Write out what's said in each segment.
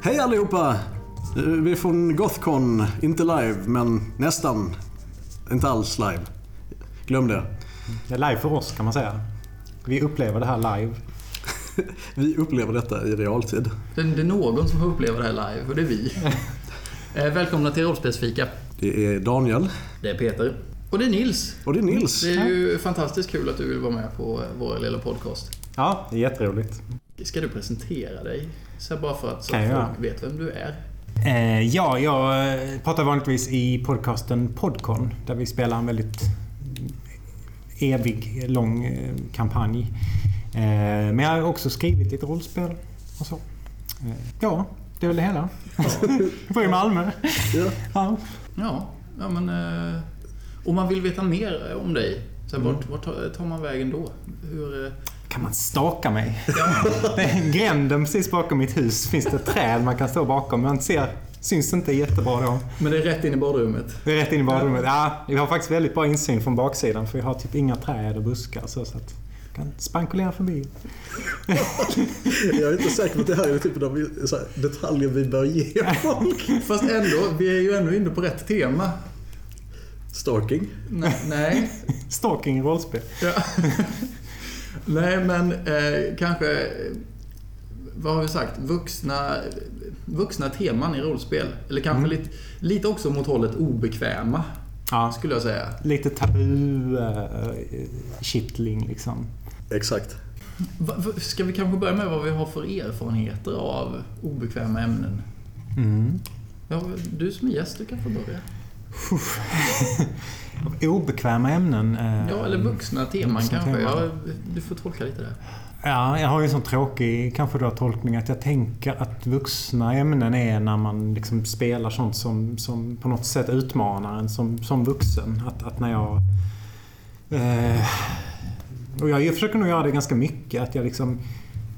Hej allihopa! Vi är från Gothcon, inte live, men nästan. Inte alls live. Glöm det. Det är live för oss kan man säga. Vi upplever det här live. Vi upplever detta i realtid. Det det är någon som får uppleva det här live och det är vi. Välkomna till Rollspelsfika. Det är Daniel Det är Peter. Och det är Nils. och det är Nils. Det är ju fantastiskt kul att du vill vara med på vår lilla podcast. Ja, det är jätteroligt. Ska du presentera dig? Så bara för att så Kan jag folk vet vem du är. Eh, ja, jag eh, pratar vanligtvis i podcasten Podcon. Där vi spelar en väldigt evig, lång eh, kampanj. Eh, men jag har också skrivit lite rollspel och så. Eh, ja, det är väl det hela. Jag bor i Malmö. Ja. Ja. Ja, ja men... Eh, om man vill veta mer om dig, så här, vart, vart tar- tar man vägen då? Hur... Kan man staka mig? Det är gränden precis bakom mitt hus. Finns det ett träd man kan stå bakom. Man ser, syns inte jättebra då. Men det är rätt in i badrummet. Det är rätt in i badrummet. Ja, vi har faktiskt väldigt bra insyn från baksidan för vi har typ inga träd och buskar så, så att jag kan spankulera förbi. Jag är inte säker på att det här är typen av detaljer vi bör ge folk. Fast ändå, vi är ju ändå inne på rätt tema. Stalking. Nej, nej. Stalking i rollspel. Ja. Nej, men eh, kanske... Vad har vi sagt? Vuxna, vuxna teman i rollspel. Eller kanske lite, lite också mot hållet obekväma, Ja, skulle jag säga. lite tabu äh, kittling liksom. Exakt. Va, ska vi kanske börja med vad vi har för erfarenheter av obekväma ämnen? Mm. Ja, du som är gäst, du kan få börja. Obekväma ämnen. eh, Ja, eller vuxna teman vuxna kanske. teman. Ja, du får tolka lite där. Ja, jag har ju en sån tråkig kanske då tolkning att jag tänker att vuxna ämnen är när man liksom spelar sånt som, som på något sätt utmanar en som, som vuxen. Att, att när jag... Eh, och jag försöker nog göra det ganska mycket. Att jag liksom...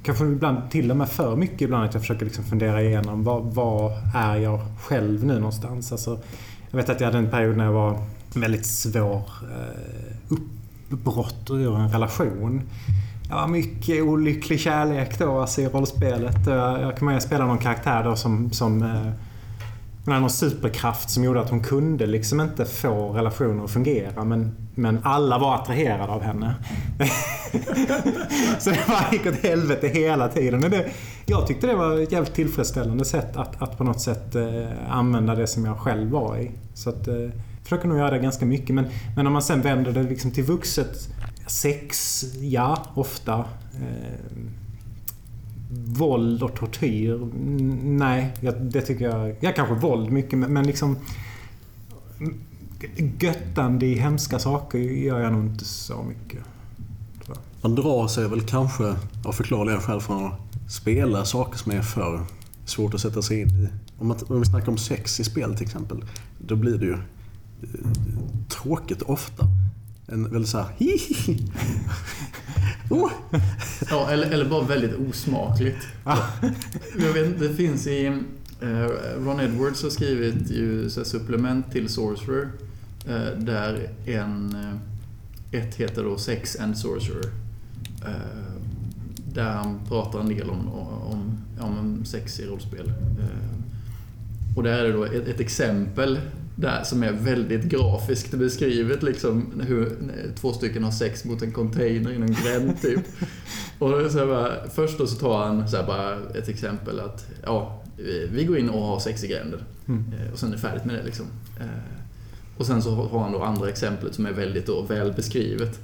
Kanske ibland till och med för mycket ibland att jag försöker liksom fundera igenom vad, vad är jag själv nu någonstans? Alltså, jag vet att jag hade en period när jag var väldigt svår eh, uppbrott ur en relation. Jag var mycket olycklig kärlek då alltså i rollspelet. Jag, jag kommer ihåg att spela någon karaktär då som... som eh, hon hade någon superkraft som gjorde att hon kunde liksom inte få relationer att fungera men, men alla var attraherade av henne. Så det bara gick åt helvete hela tiden. Men det, jag tyckte det var ett jävligt tillfredsställande sätt att, att på något sätt eh, använda det som jag själv var i. Så att, eh, försöker nog göra det ganska mycket. Men, men om man sen vänder det liksom till vuxet. Sex, ja, ofta. Eh, våld och tortyr, nej. Jag, det tycker jag... Ja, kanske våld mycket, men, men liksom... Göttande i hemska saker gör jag nog inte så mycket. Man drar sig väl kanske av förklarliga skäl från att spela saker som är för svårt att sätta sig in i. Om, man, om vi snackar om sex i spel till exempel, då blir det ju tråkigt ofta. En väldigt såhär hihihi. Oh. Ja, eller, eller bara väldigt osmakligt. Jag vet, det finns i... Eh, Ron Edwards har skrivit ju så supplement till Sorcerer. Eh, där en... Eh, ett heter då Sex and Sorcerer. Eh, där han pratar en del om, om, om sex i rollspel. Och där är det då ett, ett exempel där som är väldigt grafiskt beskrivet liksom hur två stycken har sex mot en container i en gränd typ. Och så bara, först då så tar han så bara ett exempel att ja, vi går in och har sex i gränden. Mm. Eh, Och sen är det färdigt med det liksom. Eh, Och sen så har han då andra exemplet som är väldigt då väl beskrivet.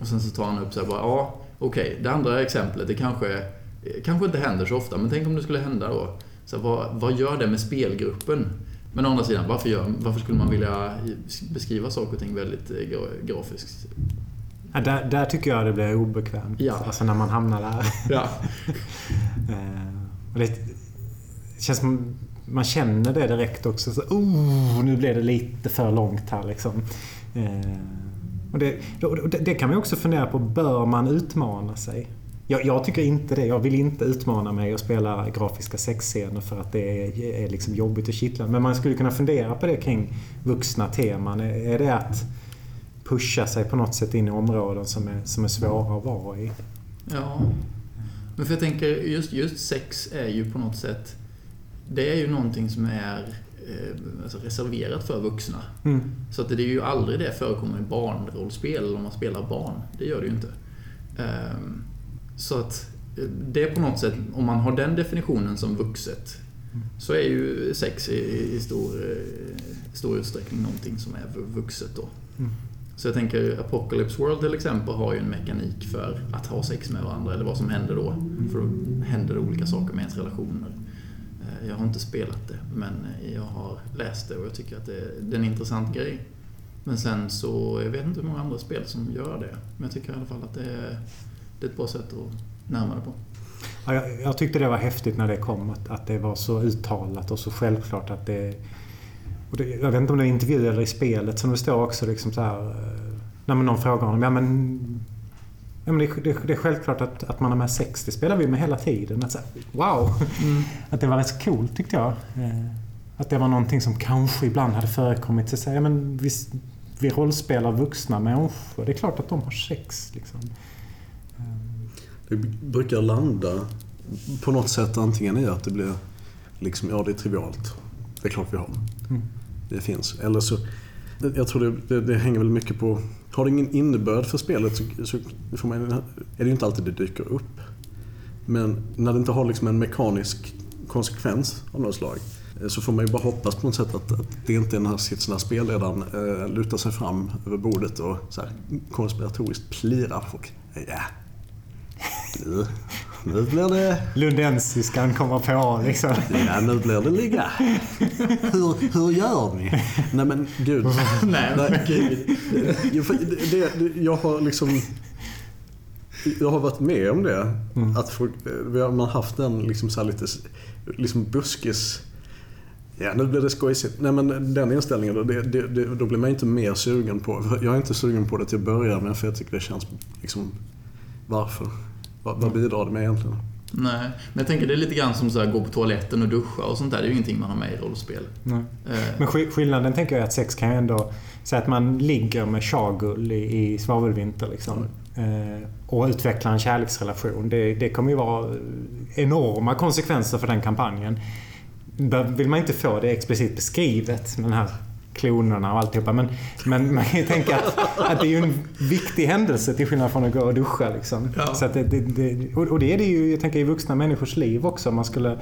Och sen så tar han upp så här bara, ja okej, det andra exemplet det kanske, eh, kanske inte händer så ofta, men tänk om det skulle hända då. Så här, vad, vad gör det med spelgruppen? Men å andra sidan, varför, gör, varför skulle man vilja beskriva saker och ting väldigt eh, gra- grafiskt? Ja, där, där tycker jag det blir obekvämt. Ja. Alltså när man hamnar där. Ja. Eh, och det känns som man känner det direkt också. Så, oh, nu blev det lite för långt här liksom. Eh, och det, och det, det kan man också fundera på. Bör man utmana sig? Jag, jag tycker inte det. Jag vill inte utmana mig och spela grafiska sexscener för att det är, är liksom jobbigt och kittlande. Men man skulle kunna fundera på det kring vuxna teman. Är, är det att pusha sig på något sätt in i områden som är, som är svåra att vara i? Ja. Men för jag tänker, just, just sex är ju på något sätt... Det är ju någonting som är eh, alltså reserverat för vuxna. Mm. Så att det är ju aldrig det förekommer i barnrollspel om man spelar barn. Det gör det ju inte. Ehm, Så att eh, det är på något sätt, om man har den definitionen som vuxet, så är ju sex i, stor, eh, stor utsträckning någonting som är vu- vuxet då. Mm. Så jag tänker Apocalypse World till exempel har ju en mekanik för att ha sex med varandra, eller vad som händer då. För då händer det olika saker med ens relationer. Eh, Jag har inte spelat det, men jag har läst det och jag tycker att det, det är en intressant grej. Men sen så, jag vet inte hur många andra spel som gör det. Men jag tycker i alla fall att det är, det är ett bra sätt att närma det på. Ja, jag, jag tyckte det var häftigt när det kom. Att, att det var så uttalat och så självklart att det... Det jag vet inte om det är intervju eller i spelet som det står också liksom så här... eh, När någon frågar honom. Ja men... Ja, men det, det, det är självklart att, att man har med sex. Det spelar vi med hela tiden. Att så här, wow! Att det var rätt coolt tyckte jag. Eh, Att det var någonting som kanske ibland hade förekommit. Så säga, men vi, vi rollspelar vuxna människor. Det är klart att de har sex. Liksom. Det brukar landa på något sätt antingen i att det blir liksom, ja det är trivialt. Det är klart vi har. Mm. Det finns. Eller så, jag tror det, det, det hänger väl mycket på, har det ingen innebörd för spelet så, så får man, är det ju inte alltid det dyker upp. Men när det inte har liksom en mekanisk konsekvens av något slag så får man ju bara hoppas på något sätt att, att det inte är den här sitsen där spelledaren eh, lutar sig fram över bordet och så här, konspiratoriskt plirar folk. Ja, nu, nu blir det... Lundensiskan kommer på liksom. Ja, nu blir det ligga. Hur, hur gör ni? Nej men gud. Nej, men gud. Det, det, jag har liksom... Jag har varit med om det. Att folk, vi har, man har haft den liksom så här lite liksom buskis... Ja, nu blir det skojsigt. Nej men den inställningen, då, det, det, då blir man inte mer sugen på. Jag är inte sugen på det till att börja med för jag tycker det känns liksom... Varför? Vad, vad bidrar det med egentligen? Nej, men jag tänker det är lite grann som så här, gå på toaletten och duscha och sånt där. Det är ju ingenting man har med i rollspel. Nej. Eh, Men skill- skillnaden tänker jag är att sex kan ju ändå... säga att man ligger med Shagull i, i svavelvinter liksom. Eh, och utvecklar en kärleksrelation. Det, det kommer ju vara enorma konsekvenser för den kampanjen. Där vill man inte få det explicit beskrivet med den här klonerna och alltihopa. Men, men man kan ju tänka att, att det är ju en viktig händelse till skillnad från att gå och duscha. Liksom. Ja. Så det, det, det, och det är det ju, jag tänker, i vuxna människors liv också. Om man skulle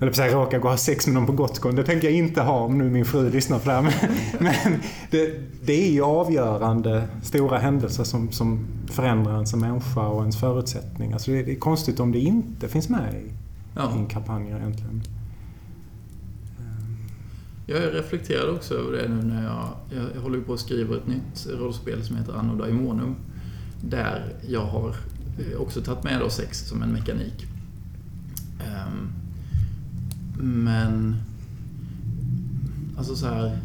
eller säga råka gå och ha sex med någon på Gottsgården. Det tänker jag inte ha om nu min fru lyssnar på det här. Men, men det, det är ju avgörande stora händelser som, som förändrar en som människa och ens förutsättningar. Så det, det är konstigt om det inte finns med i, i ja. en kampanj egentligen. Jag reflekterade också över det nu när jag, jag, jag håller på att skriva ett nytt rollspel som heter Anno Daimonum. Där jag har eh, också tagit med då sex som en mekanik. Ehm, men... Alltså så här...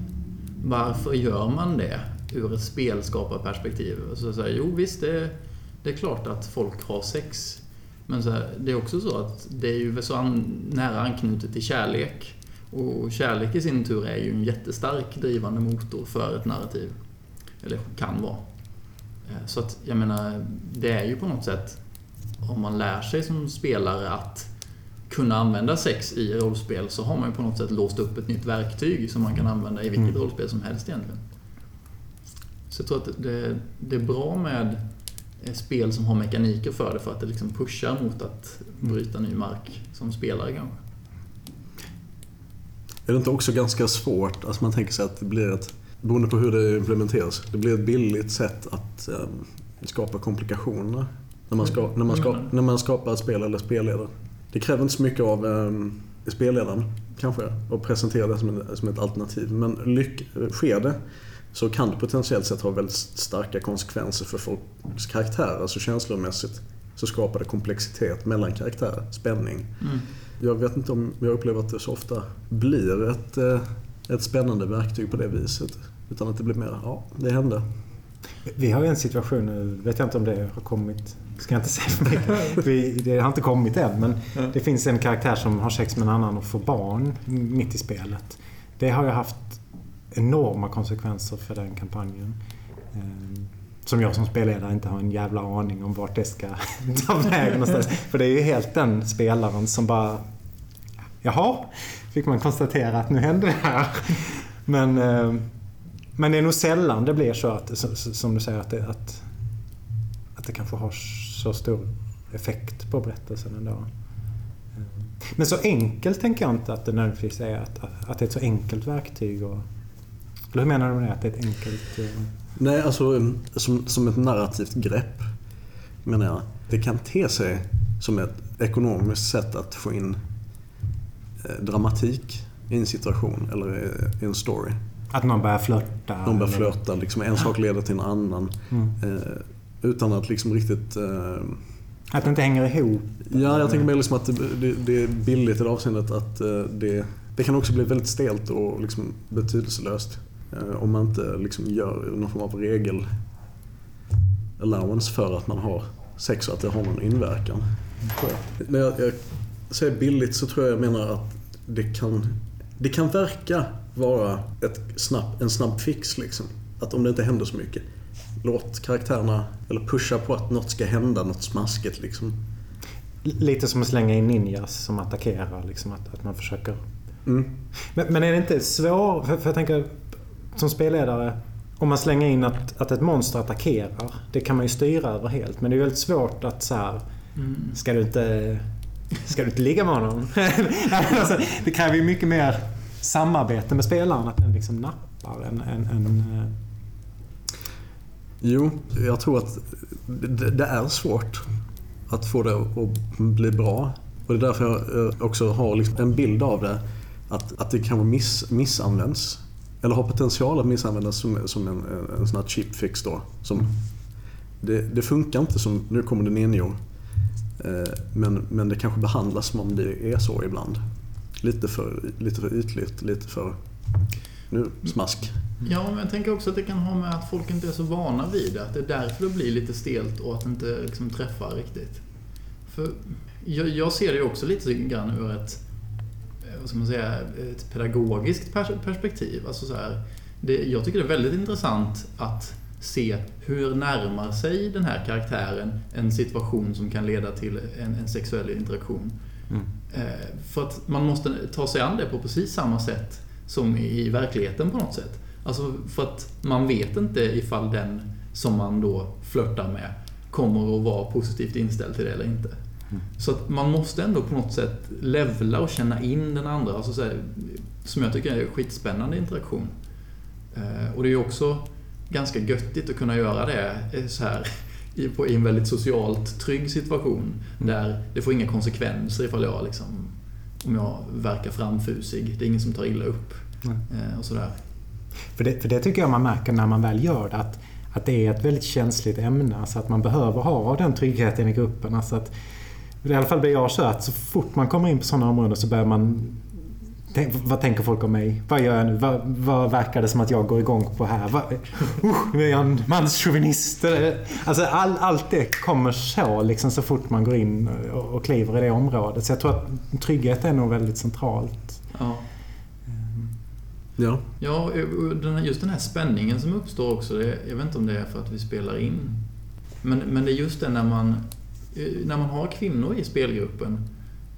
Varför gör man det ur ett spelskaparperspektiv? Alltså så här, jo visst, det, det är klart att folk har sex. Men så här, det är också så att det är ju så an, nära anknutet till kärlek. Och kärlek i sin tur är ju en jättestark drivande motor för ett narrativ. Eller kan vara. Eh, Så att, jag menar, det är ju på något sätt, om man lär sig som spelare att kunna använda sex i rollspel så har man ju på något sätt låst upp ett nytt verktyg som man kan använda i vilket Mm. rollspel som helst egentligen. Så jag tror att det, det är bra med eh, spel som har mekaniker för det för att det liksom pushar mot att bryta ny mark som spelare kanske. Är det inte också ganska svårt, alltså man tänker sig att det blir ett, beroende på hur det implementeras, det blir ett billigt sätt att eh, skapa komplikationer när man, ska, när, man ska, när man skapar ett spel eller spelledare. Det kräver inte så mycket av eh, spelledaren kanske, att presentera det som, en, som ett alternativ. Men lyck, sker det så kan det potentiellt sett ha väldigt starka konsekvenser för folks karaktärer. Alltså känslomässigt så skapar det komplexitet mellan karaktärer, spänning. Mm. Jag vet inte om jag upplever att det så ofta blir ett, eh, ett spännande verktyg på det viset. Utan att det blir mer, ja, det hände. Vi har ju en situation nu, vet jag inte om det har kommit, ska jag inte säga för mycket. Vi, det har inte kommit än, men det finns en karaktär som har sex med en annan och får barn mitt i spelet. Det har ju haft enorma konsekvenser för den kampanjen. Som jag som spelledare inte har en jävla aning om vart det ska ta vägen någonstans. För det är ju helt den spelaren som bara... Jaha, fick man konstatera att nu hände det här. Men, eh, men det är nog sällan det blir så att, som du säger, att det, att, att det kanske har så stor effekt på berättelsen ändå. Eh, men så enkelt tänker jag inte att det nödvändigtvis är att, att, att det är ett så enkelt verktyg. Och, eller hur menar du med det? Att det är ett enkelt... Eh, eh, Nej, alltså em, som, som ett narrativt grepp menar jag. Det kan te sig som ett ekonomiskt sätt att få in eh, dramatik i en situation eller i- i en story. Att någon börjar flörta. Någon börjar eller- flörta, liksom en sak leder till en annan. Mm. Eh, utan att liksom riktigt... Eh, Att det inte hänger ihop. ja, jag tänker mer liksom att det, det, det är billigt i det avseendet att eh, det, det kan också bli väldigt stelt och liksom betydelselöst. Eh, om man inte liksom gör någon form av regel allowance för att man har sex och att det har någon inverkan. jag. När jag, jag säger billigt så tror jag jag menar att det kan, det kan verka vara ett snabb, en snabb fix. Liksom. Att om det inte händer så mycket, låt karaktärerna, eller pusha på att något ska hända, något smaskigt. Liksom. Lite som att slänga in ninjas som attackerar. Liksom att, att man försöker... Mm. Men, men är det inte svårt... För, för jag tänker, som spelledare, om man slänger in att, att ett monster attackerar, det kan man ju styra över helt. Men det är väldigt svårt att så här, Mm. ska du inte... Ska du inte ligga med honom? alltså, det kräver ju mycket mer samarbete med spelaren, att den liksom nappar en... en, en eh, Jo, jag tror att det, det är svårt att få det att bli bra. Och det är därför jag eh, också har liksom en bild av det. Att, att det kan miss, missanvänds. Eller har potential att missanvändas som, som en, en sån här cheap fix då. Som, det, det funkar inte som, nu kommer det Nenio. Eh, Men, men det kanske behandlas som om det är så ibland. Lite för, lite för ytligt, lite för... Nu, smask. Ja, men jag tänker också att det kan ha med att folk inte är så vana vid det. Att det är därför det blir lite stelt och att det inte liksom träffar riktigt. För jag, jag ser det ju också lite grann ur ett, ska man säga, ett pedagogiskt pers- perspektiv. Alltså så här, det, jag tycker det är väldigt intressant att se hur närmar sig den här karaktären en situation som kan leda till en, en sexuell interaktion. mm. Eh, För att man måste ta sig an det på precis samma sätt som i verkligheten på något sätt. Alltså för att man vet inte ifall den som man då flörtar med kommer att vara positivt inställd till det eller inte. Så att man måste ändå på något sätt levla och känna in den andra. Alltså så här, som jag tycker är en skitspännande interaktion. Eh, Och det är ju också ganska göttigt att kunna göra det eh, så här i, en väldigt socialt trygg situation. Där det får inga konsekvenser ifall jag liksom, om jag verkar framfusig. Det är ingen som tar illa upp. Nej. Eh, Och sådär. För det, för det tycker jag man märker när man väl gör det. Att, att det är ett väldigt känsligt ämne. Alltså att man behöver ha den tryggheten i gruppen. Alltså att, I alla fall blir jag så att så fort man kommer in på sådana områden så börjar man... Tänk, vad tänker folk om mig? Vad gör jag nu? Vad, vad verkar det som att jag går igång på här? Vad, uh, är jag en manschauvinist? Alltså all, allt det kommer så liksom så fort man går in och, och kliver i det området. Så jag tror att trygghet är nog väldigt centralt. Ja. Ja. Ja, här- just den här spänningen som uppstår också. Det, jag vet inte om det är för att vi spelar in. Men, men det är just det när man, när man har kvinnor i spelgruppen.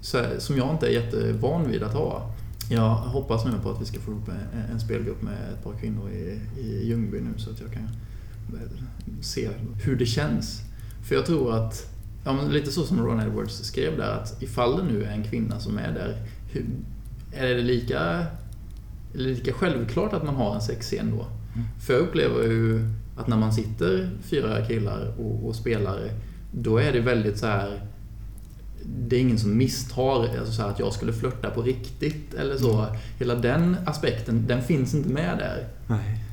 Så, som jag inte är jättevan vid att ha. Jag hoppas nu på att vi ska få ihop en, en spelgrupp med ett par kvinnor i, i Ljungby nu så att jag kan eh, se hur det känns. För jag tror att, ja, lite så som Ron Edwards skrev där, att ifall det nu är en kvinna som är där, hur, är det lika, är det lika självklart att man har en sexscen då? För jag upplever ju att när man sitter fyra killar och, och spelar, då är det väldigt så här det är ingen som misstar alltså att jag skulle flörta på riktigt eller så. Hela den aspekten, den finns inte med där. Nej.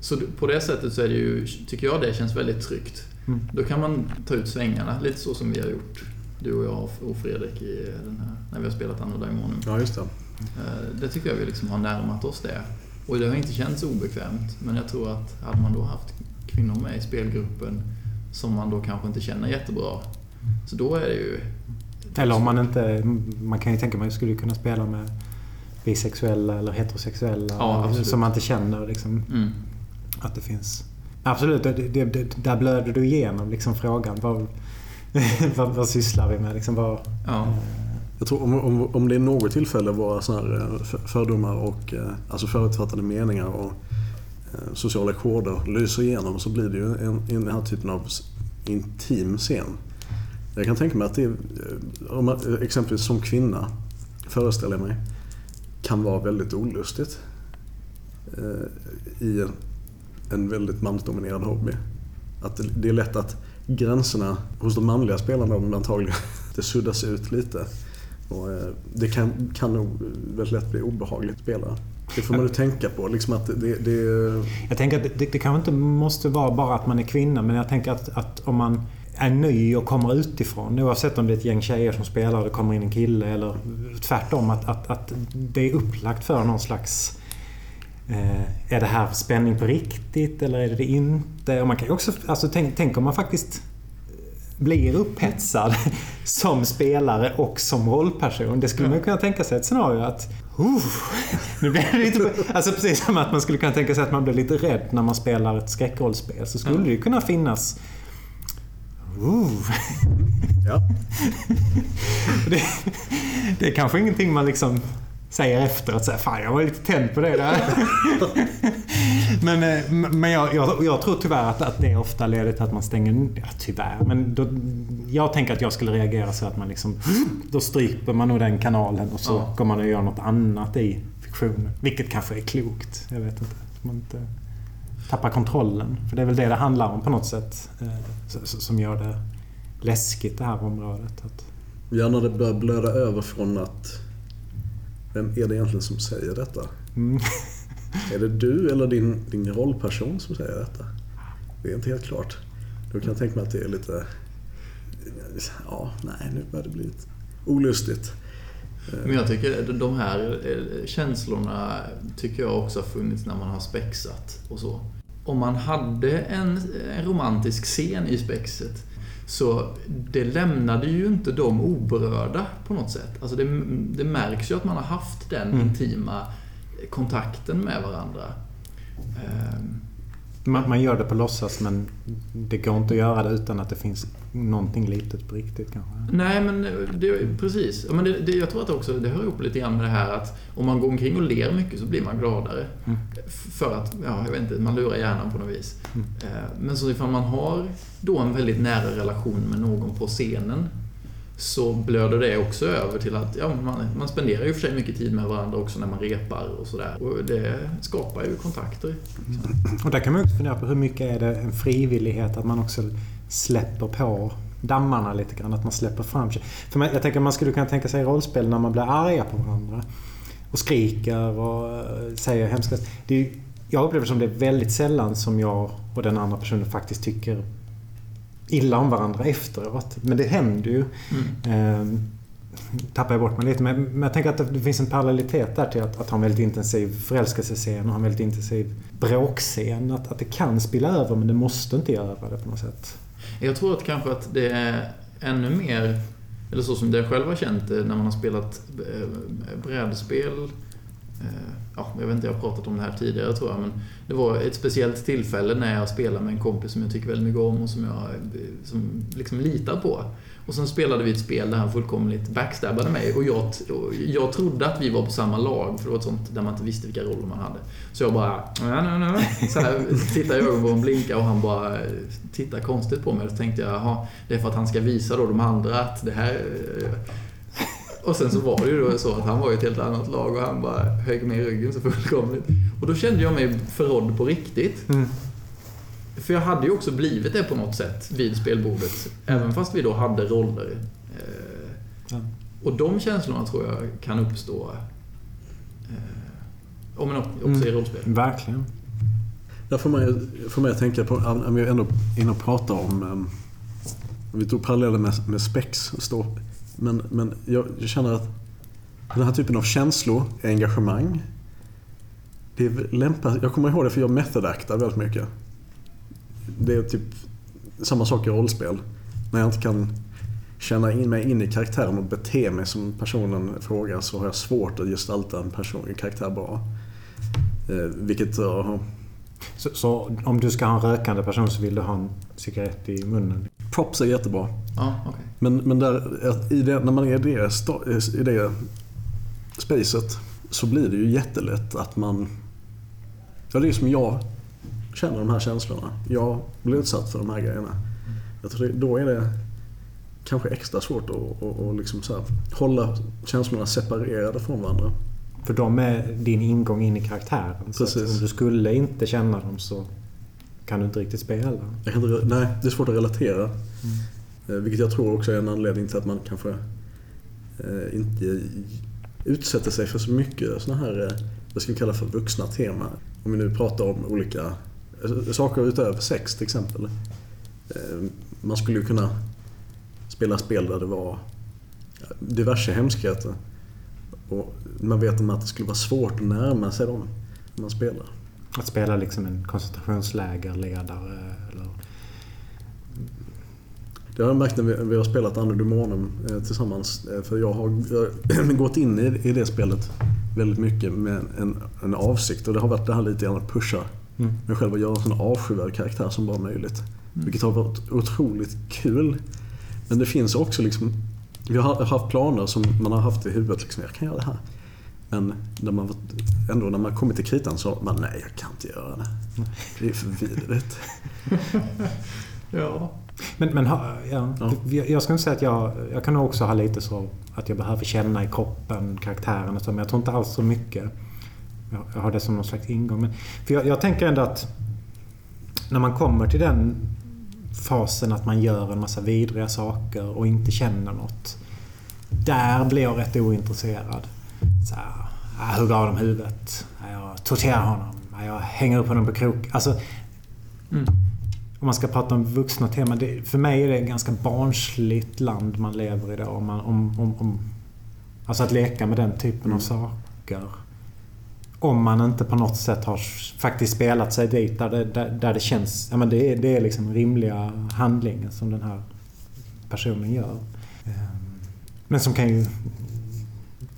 Så på det sättet så är det ju, tycker jag det känns väldigt tryggt. Mm. Då kan man ta ut svängarna, lite så som vi har gjort. Du och jag och Fredrik i den här, när vi har spelat Anno Daimonen. Ja, just det. Eh, Det tycker jag vi liksom har närmat oss det. Och det har inte känts obekvämt. Men jag tror att hade man då haft kvinnor med i spelgruppen som man då kanske inte känner jättebra. Så då är det ju... Eller om man inte... Man kan ju tänka att skulle kunna spela med bisexuella eller heterosexuella Ja, absolut. som man inte känner. Liksom, Mm. att det finns... Absolut, det, det, det, där blöder du igenom liksom, frågan. Vad, vad, vad sysslar vi med? Liksom, vad, Ja. Jag tror om, om, om det är något tillfälle var såna här eh, för- fördomar och eh, alltså förutfattade meningar och eh, Eh, sociala koder lyser igenom så blir det ju en, en den här typen av intim scen. Jag kan tänka mig att det, eh, om man, eh, exempelvis som kvinna, föreställer jag mig, kan vara väldigt olustigt eh, i en, en väldigt mansdominerad hobby. Att det, det är lätt att gränserna hos de manliga spelarna antagligen det suddas ut lite. Och eh, det kan, kan nog väldigt lätt bli obehagligt att spela. Det får man ju tänka på. Liksom att det, det, Jag tänker att det, det kanske inte måste vara bara att man är kvinna, men jag tänker att, att om man är ny och kommer utifrån, oavsett om det är ett gäng tjejer som spelar och det kommer in en kille eller tvärtom, att, att, att det är upplagt för någon slags... Eh, är det här spänning på riktigt eller är det det inte? Och man kan ju också, alltså, tänk, tänk om man faktiskt blir upphetsad som spelare och som rollperson. Det skulle man kunna tänka sig ett scenario att Uh, nu blir det lite, alltså precis som att man skulle kunna tänka sig att man blir lite rädd när man spelar ett skräckrollspel. Så skulle det ju kunna finnas... Uh, ja. det, det är kanske ingenting man liksom säger efteråt. Så här, Fan, jag var lite tänd på det där. men eh, men jag, jag, jag tror tyvärr att, att det ofta leder till att man stänger... Ja, tyvärr. Men då, jag tänker att jag skulle reagera så att man liksom... Då stryper man nog den kanalen och så Ja. går man och gör något annat i fiktionen. Vilket kanske är klokt. Jag vet inte. Man inte tappar kontrollen. För det är väl det det handlar om på något sätt. eh, Som gör det läskigt det här området. Att, ja, när det börjar blöda över från att vem är det egentligen som säger detta? mm. Är det du eller din, din rollperson som säger detta? Det är inte helt klart. Då kan jag tänka mig att det är lite... Ja, nej, nu börjar det bli lite olustigt. Men jag tycker de här eh, känslorna tycker jag också har funnits när man har spexat och så. Om man hade en, en romantisk scen i spexet så det lämnade ju inte dem oberörda på något sätt. Alltså det, det märks ju att man har haft den Mm. intima kontakten med varandra. Ehm, Man, man gör det på låtsas men det går inte att göra det utan att det finns någonting litet på riktigt kanske. Nej, men det, precis. Men det, det, jag tror att det också det hör ihop lite grann med det här att om man går omkring och ler mycket så blir man gladare. Mm. För att, ja, jag vet inte, man lurar hjärnan på något vis. Mm. Eh, Men så ifall man har då en väldigt nära relation med någon på scenen så blöder det också över till att ja, man, man spenderar ju för sig mycket tid med varandra också när man repar och sådär. Och det skapar ju kontakter. Och där kan man också fundera på hur mycket är det en frivillighet att man också släpper på dammarna lite grann. Att man släpper fram sig. För man, jag tänker man skulle kunna tänka sig rollspel när man blir arga på varandra. Och skriker och eh, säger hemska... Det är, jag upplever som det är väldigt sällan som jag och den andra personen faktiskt tycker illa om varandra efteråt. Men det händer ju. Mm. Ehm, tappar jag bort mig lite. Men, men jag tänker att det, finns en parallellitet där till att, att ha en väldigt intensiv förälskelsescen och ha en väldigt intensiv bråkscen. Att, att det kan spilla över men det måste inte göra det på något sätt. Jag tror att kanske att det är ännu mer, eller så som det jag själv har känt det när man har spelat eh, brädspel. Eh, ja, jag vet inte, jag har pratat om det här tidigare tror jag, men det var ett speciellt tillfälle när jag spelade med en kompis som jag tycker väldigt mycket om och som jag eh, som liksom litar på. Och sen spelade vi ett spel där han fullkomligt backstabbade mig och jag, och jag trodde att vi var på samma lag, för det var ett sånt där man inte visste vilka roller man hade. Så jag bara... Nej, nej, nej. Så här, tittade i ögonen på och han bara tittade konstigt på mig. Då tänkte jag, jaha, det är för att han ska visa då de andra att det här... Eh, och sen så var det ju då så att han var i ett helt annat lag och han bara högg mig i ryggen så fullkomligt. Och då kände jag mig förrådd på riktigt. Mm. För jag hade ju också blivit det på något sätt vid spelbordet. Även fast vi då hade roller. Eh, Ja. Och de känslorna tror jag kan uppstå eh, om en också i Mm. rollspel. Verkligen. Där får man, ju- får man ju tänka på, om vi ändå är inne och pratar om... Um, vi tog paralleller med, med spex. och Stå, men men jag, jag känner att den här typen av känslor, engagemang. Det är lämpat, jag kommer ihåg det för jag method-actar väldigt mycket. Det är typ samma sak i rollspel. När jag inte kan känna in mig in i karaktären och bete mig som personen frågar så har jag svårt att gestalta en, person, en karaktär bra. Eh, vilket uh, Så, så om du ska ha en rökande person så vill du ha en cigarett i munnen? Props är jättebra. Ja, okej. Men, men där, i det, när man är i det, i det spacet så blir det ju jättelätt att man... Ja, det är som jag känner de här känslorna. Jag blir utsatt för de här grejerna. Jag tror det, då är det kanske extra svårt att, att, att liksom så här, hålla känslorna separerade från varandra. För de är din ingång in i karaktären. Så Precis. om du skulle inte känna dem så kan du inte riktigt spela. Jag kan inte, nej, det är svårt att relatera. Eh, Vilket jag tror också är en anledning till att man kanske eh, inte utsätter sig för så mycket såna här, eh, vad ska vi kalla för vuxna teman. Om vi nu pratar om olika saker utöver sex till exempel. Eh, Man skulle ju kunna spela spel där det var diverse hemskheter. Och man vet om att det skulle vara svårt att närma sig dem när man spelar. Att spela liksom en koncentrationslägerledare eller... Det har jag märkt när vi, vi har spelat Anno Demonum eh, tillsammans. Eh, för jag har gått in i, i det spelet väldigt mycket med en, en avsikt. Och det har varit det här lite grann att pusha Mm. mig själv och göra en sån avskyvärd karaktär som bara möjligt. Vilket har varit otroligt kul. Men det finns också liksom... Vi har haft planer som man har haft i huvudet. Liksom, jag kan göra det här. Men när man, ändå när man kommit till kritan så man nej, jag kan inte göra det. Det är för vidrigt. Ja. Men, men ha, ja, Ja. Jag, inte säga att jag... Jag kan också ha lite så att jag behöver känna i kroppen karaktären och så, men jag tror inte alls så mycket. Jag, jag har det som någon slags ingång. Men, för jag, jag tänker ändå att när man kommer till den fasen att man gör en massa vidriga saker och inte känner något. Där blir jag rätt ointresserad. Så här, jag hugger av dem huvudet. Jag torterar honom. Jag hänger upp honom på krok. Alltså, Mm. om man ska prata om vuxna teman. Det, för mig är det ett ganska barnsligt land man lever i då. Om man, om, om, om, alltså att leka med den typen Mm. av saker. Om man inte på något sätt har faktiskt spelat sig dit där det, där, där det känns... Ja, men det, är, det är liksom rimliga handlingar som den här personen gör. Ehm, Men som kan ju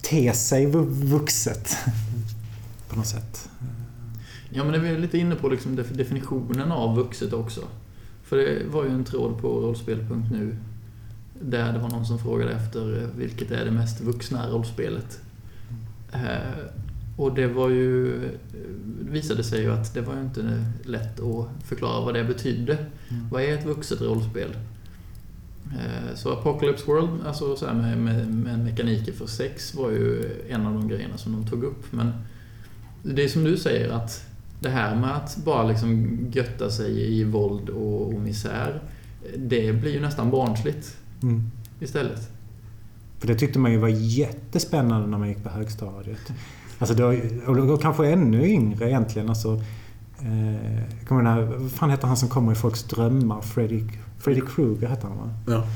te sig vu- vuxet. På något sätt. Ja, men det är vi lite inne på liksom def- definitionen av vuxet också. För det var ju en tråd på rollspel.nu där det var någon som frågade efter eh, vilket är det mest vuxna rollspelet. Eh, och det var ju... eh, visade sig ju att det var ju inte lätt att förklara vad det betydde. Mm. Vad är ett vuxet rollspel? Eh, Så Apocalypse World, alltså så med, med, med mekaniker för sex var ju en av de grejerna som de tog upp. Men det är som du säger att det här med att bara liksom götta sig i våld och, och misär, det blir ju nästan barnsligt Mm. istället. För det tyckte man ju var jättespännande när man gick på högstadiet. Alltså då, och då kanske ännu yngre egentligen. Alltså, eh, kommer den här, vad fan heter han som kommer i folks drömmar? Freddy, Freddy Krueger hette han va? Ja.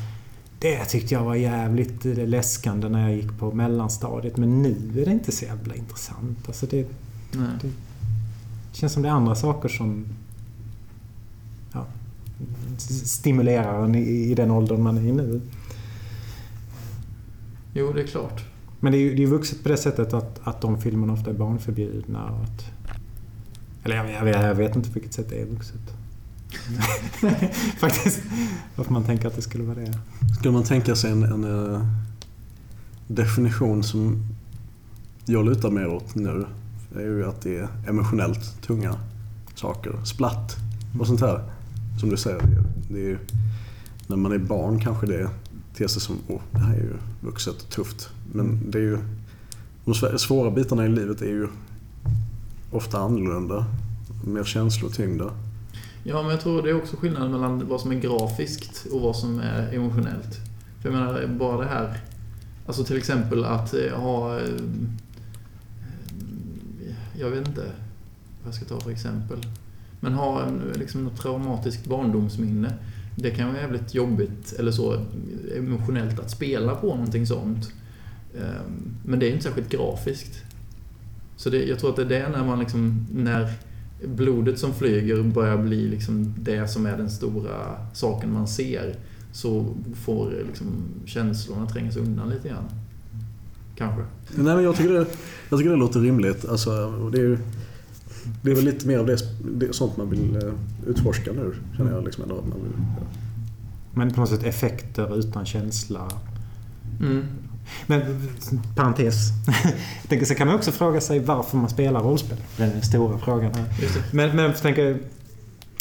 Det tyckte jag var jävligt eh, läskande när jag gick på mellanstadiet. Men nu är det inte så jävla intressant. Alltså det Nej. känns som det är andra saker som ja, stimulerar en i, i den åldern man är i nu. Jo, det är klart. Men det är ju det är vuxet på det sättet att, att de filmerna ofta är barnförbjudna. Och att, eller jag, jag, vet, jag vet inte på vilket sätt det är vuxet. Faktiskt. Varför man tänker att det skulle vara det. Skulle man tänka sig en, en eh, definition som jag lutar mer åt nu, är ju att det är emotionellt tunga saker. Splatt och sånt här. Som du säger, det är, det ju, när man är barn kanske det ter sig som åh, det här är ju vuxet och tufft. Men det är ju, de svåra bitarna i livet är ju ofta annorlunda. Mer känslotyngda. Ja, men jag tror det är också skillnaden mellan vad som är grafiskt och vad som är emotionellt. För jag menar, bara det här... Alltså till exempel att eh, ha... Eh, jag vet inte vad jag ska ta för exempel. men ha en, liksom, något traumatiskt barndomsminne. Det kan vara jävligt jobbigt eller så emotionellt att spela på någonting sånt. Ehm, men det är inte särskilt grafiskt. Så det, jag tror att det är det när man liksom, när blodet som flyger börjar bli liksom det som är den stora saken man ser. Så får liksom känslorna trängas undan lite grann. Kanske. Nej, men jag, tycker det, jag tycker det låter rimligt. Alltså, det, är det är väl lite mer av det, det sånt man vill eh, utforska nu. Känner jag liksom att man vill, ja. Men på något sätt effekter utan känsla. Mm. Men parentes. Jag tänker, så kan man också fråga sig varför man spelar rollspel. Det är den stora frågan. Men, men jag tänker...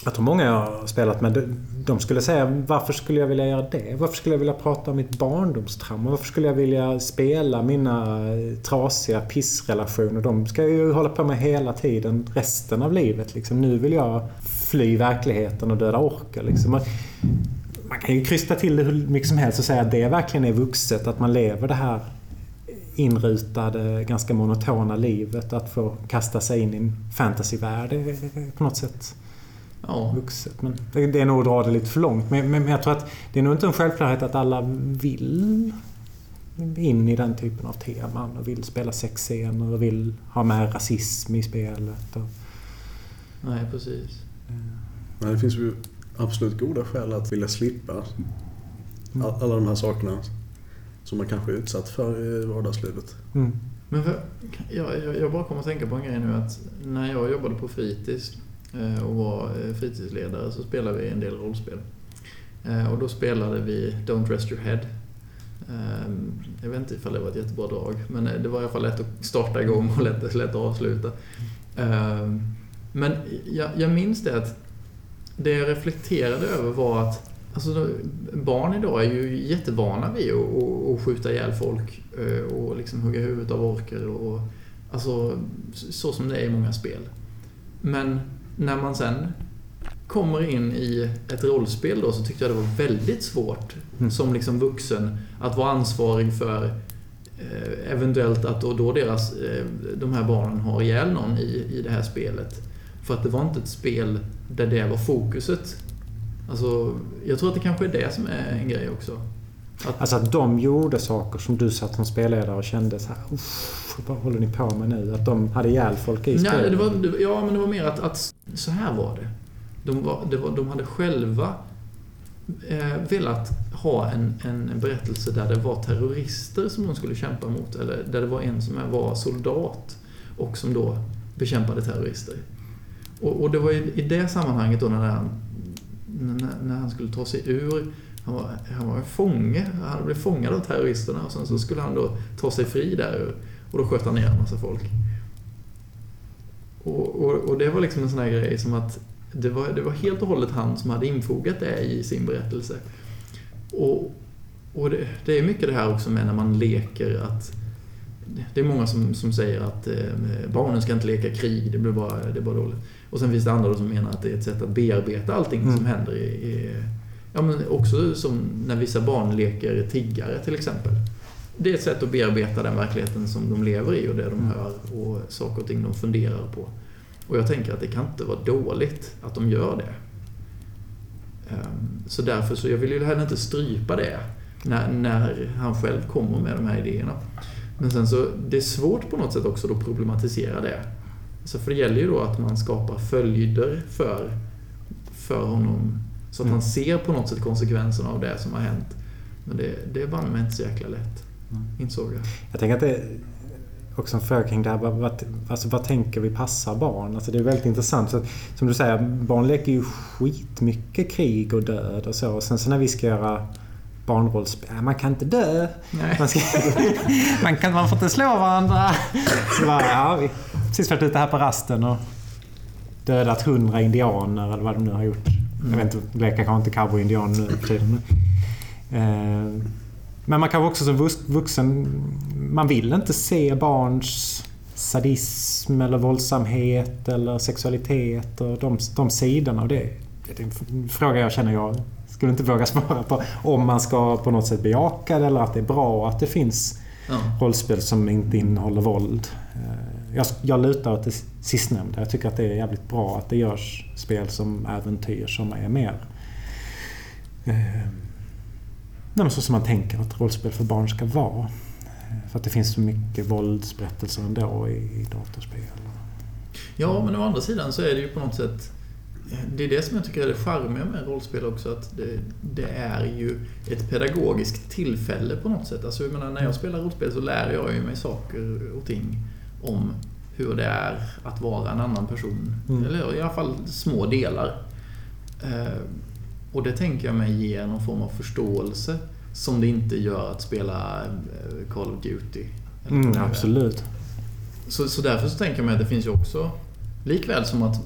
Jag tror många jag har spelat med, de- de skulle säga varför skulle jag vilja göra det? Varför skulle jag vilja prata om mitt barndomstrauma? Varför skulle jag vilja spela mina trasiga pissrelationer? De ska jag ju hålla på med hela tiden, resten av livet. Liksom. Nu vill jag fly verkligheten och döda orker. Liksom. Man, kan ju krysta till det hur mycket som helst och säga att det verkligen är vuxet. Att man lever det här inrutade, ganska monotona livet. Att få kasta sig in i en fantasyvärld är på något sätt Ja. vuxet. Men det är nog att dra det lite för långt. Men, men jag tror att det är nog inte en självklarhet att alla vill in i den typen av teman och vill spela sexscener och vill ha med rasism i spelet. Och, Nej, precis. Men det finns ju absolut goda skäl att vilja slippa all- alla de här sakerna som man kanske är utsatt för i vardagslivet. mm. Men för, jag, jag, jag bara kommer att tänka på en grej nu att när jag jobbade på fritids eh, och var eh, fritidsledare så spelade vi en del rollspel. Eh, Och då spelade vi Don't Rest Your Head. Eh, Jag vet inte ifall det var ett jättebra drag, men det var i alla fall lätt att starta igång och lätt, lätt att avsluta. Eh, Men jag, jag minns det att det jag reflekterade över var att Alltså, barn idag är ju jättevana vid att, att, att skjuta ihjäl folk eh, och liksom hugga huvudet av orker och alltså så som det är i många spel. Men när man sen kommer in i ett rollspel då så tyckte jag det var väldigt svårt Mm. som liksom vuxen att vara ansvarig för eh, eventuellt att då, då deras, eh, de här barnen har ihjäl någon i, i det här spelet. För att det var inte ett spel där det var fokuset. Alltså, jag tror att det kanske är det som är en grej också. Att, Alltså att de gjorde saker som du satt som spelledare och kände så här, "Uff, vad håller ni på med nu? Att de hade ihjäl folk i Nej, spelet? det var, ja, men det var mer att, att så här var det. De, var, det var, de hade själva eh, velat ha en, en berättelse där det var terrorister som de skulle kämpa mot. Eller där det var en som var soldat och som då bekämpade terrorister. Och, och det var i, i det sammanhanget då när han, när, när han skulle ta sig ur han var, han var en fånge. Han blev fångad av terroristerna och sen så skulle han då ta sig fri där. Och då sköt han ner en massa folk. Och, och, och det var liksom en sån här grej som att det var, det var helt och hållet han som hade infogat det i sin berättelse. Och, och det, det är mycket det här också med när man leker att det är många som, som säger att eh, barnen ska inte leka krig, det blir bara, det är bara dåligt. Och sen finns det andra som menar att det är ett sätt att bearbeta allting Mm. som händer i, i Ja men också som när vissa barn leker tiggare till exempel. Det är ett sätt att bearbeta den verkligheten som de lever i och det de Mm. hör och saker och ting de funderar på. Och jag tänker att det kan inte vara dåligt att de gör det. Ehm, Så därför så, jag vill ju heller inte strypa det när, när han själv kommer med de här idéerna. Men sen så, det är svårt på något sätt också att problematisera det. Så för det gäller ju då att man skapar följder för, för honom. Så att han Mm. ser på något sätt konsekvenserna av det som har hänt. Men det, det är bara mig inte så jäkla lätt. Insåg jag. Jag tänker att det är också en fråga kring det här. Vad, vad, alltså, vad tänker vi passar barn? Alltså, det är väldigt intressant. Så, som du säger, barn leker ju skitmycket krig och död och så. Och sen så när vi ska göra barnrollspel. äh, Man kan inte dö. Nej. Man, ska, man, kan, man får inte slå varandra. Så bara, ja, vi precis varit ute här på rasten och dödat hundra indianer eller vad de nu har gjort. Jag vet inte, leker kanske inte cowboy-indian nu för tiden. Men, eh, men man kan också som vux- vuxen... Man vill inte se barns sadism eller våldsamhet eller sexualitet och de, de sidorna av det. Det är en fråga jag känner jag skulle inte våga svara på. Om man ska på något sätt bejaka det eller att det är bra att det finns Ja. rollspel som inte innehåller våld. Jag, jag lutar åt det sistnämnda. Jag tycker att det är jävligt bra att det görs spel som äventyr som är mer... Eh, så som man tänker att rollspel för barn ska vara. Eh, för att det finns så mycket våldsberättelser ändå i, i datorspel. Ja, men å andra sidan så är det ju på något sätt eh, det är det som jag tycker är det charmiga med rollspel också. Att det, det, är ju ett pedagogiskt tillfälle på något sätt. Alltså, jag menar, när jag spelar rollspel så lär jag ju mig saker och ting om hur det är att vara en annan person. Mm. Eller i alla fall små delar. Eh, och det tänker jag mig ger någon form av förståelse som det inte gör att spela eh, Call of Duty. Mm, absolut. Så, så därför så tänker jag mig att det finns ju också, likväl som att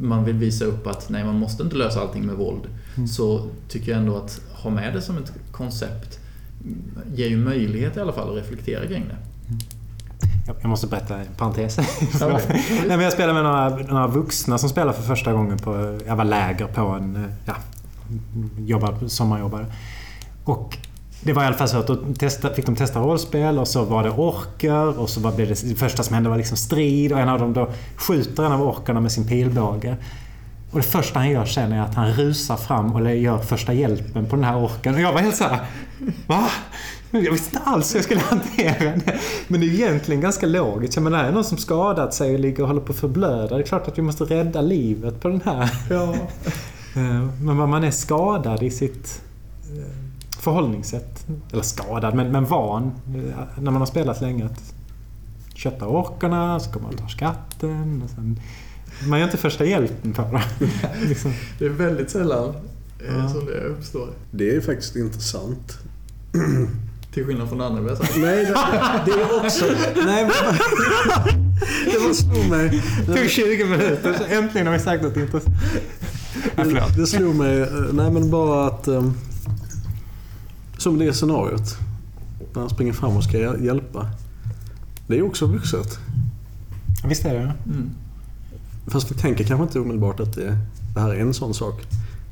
man vill visa upp att nej, man måste inte lösa allting med våld. Mm. Så tycker jag ändå att ha med det som ett koncept ger ju möjlighet i alla fall att reflektera kring det. Mm. Jag måste berätta en parentes. Okay. nej, men jag spelade med några, några vuxna som spelade för första gången på... Jag var läger på en... Ja, jobbade, sommarjobbare. Och det var i alla fall så att då testa, fick de testa rollspel och så var det orker och så var det, det första som hände var liksom strid och en av dem då skjuter en av orkarna med sin pilbåge. Och det första han gör sen är att han rusar fram och gör första hjälpen på den här orken. Och jag var helt såhär... Va? Jag visste inte alls hur jag skulle hantera det. Men det är egentligen ganska logiskt. Jag menar, är någon som skadat sig och ligger och håller på att förblöda. Det är klart att vi måste rädda livet på den här. Ja. Eh, men man är skadad i sitt eh, förhållningssätt. Eller skadad, men, men van. När man har spelat länge. Att kötta orkarna, så kommer man ta skatten. Och sen, man gör inte första hjälpen på dem. liksom. Det är väldigt sällan eh, ja. som det uppstår. Det är faktiskt intressant. Till skillnad från andra jag Nej, det, det är också... Nej, men, det var slog mig. Det tog 20 minuter, så äntligen har vi sagt något intressant. Det, det slog mig, eh, nej men bara att... Um, som det scenariot. När han springer fram och ska hjälpa. Det är också vuxet. Visst är det. Mm. Fast vi tänker kanske inte omedelbart att det, det här är en sån sak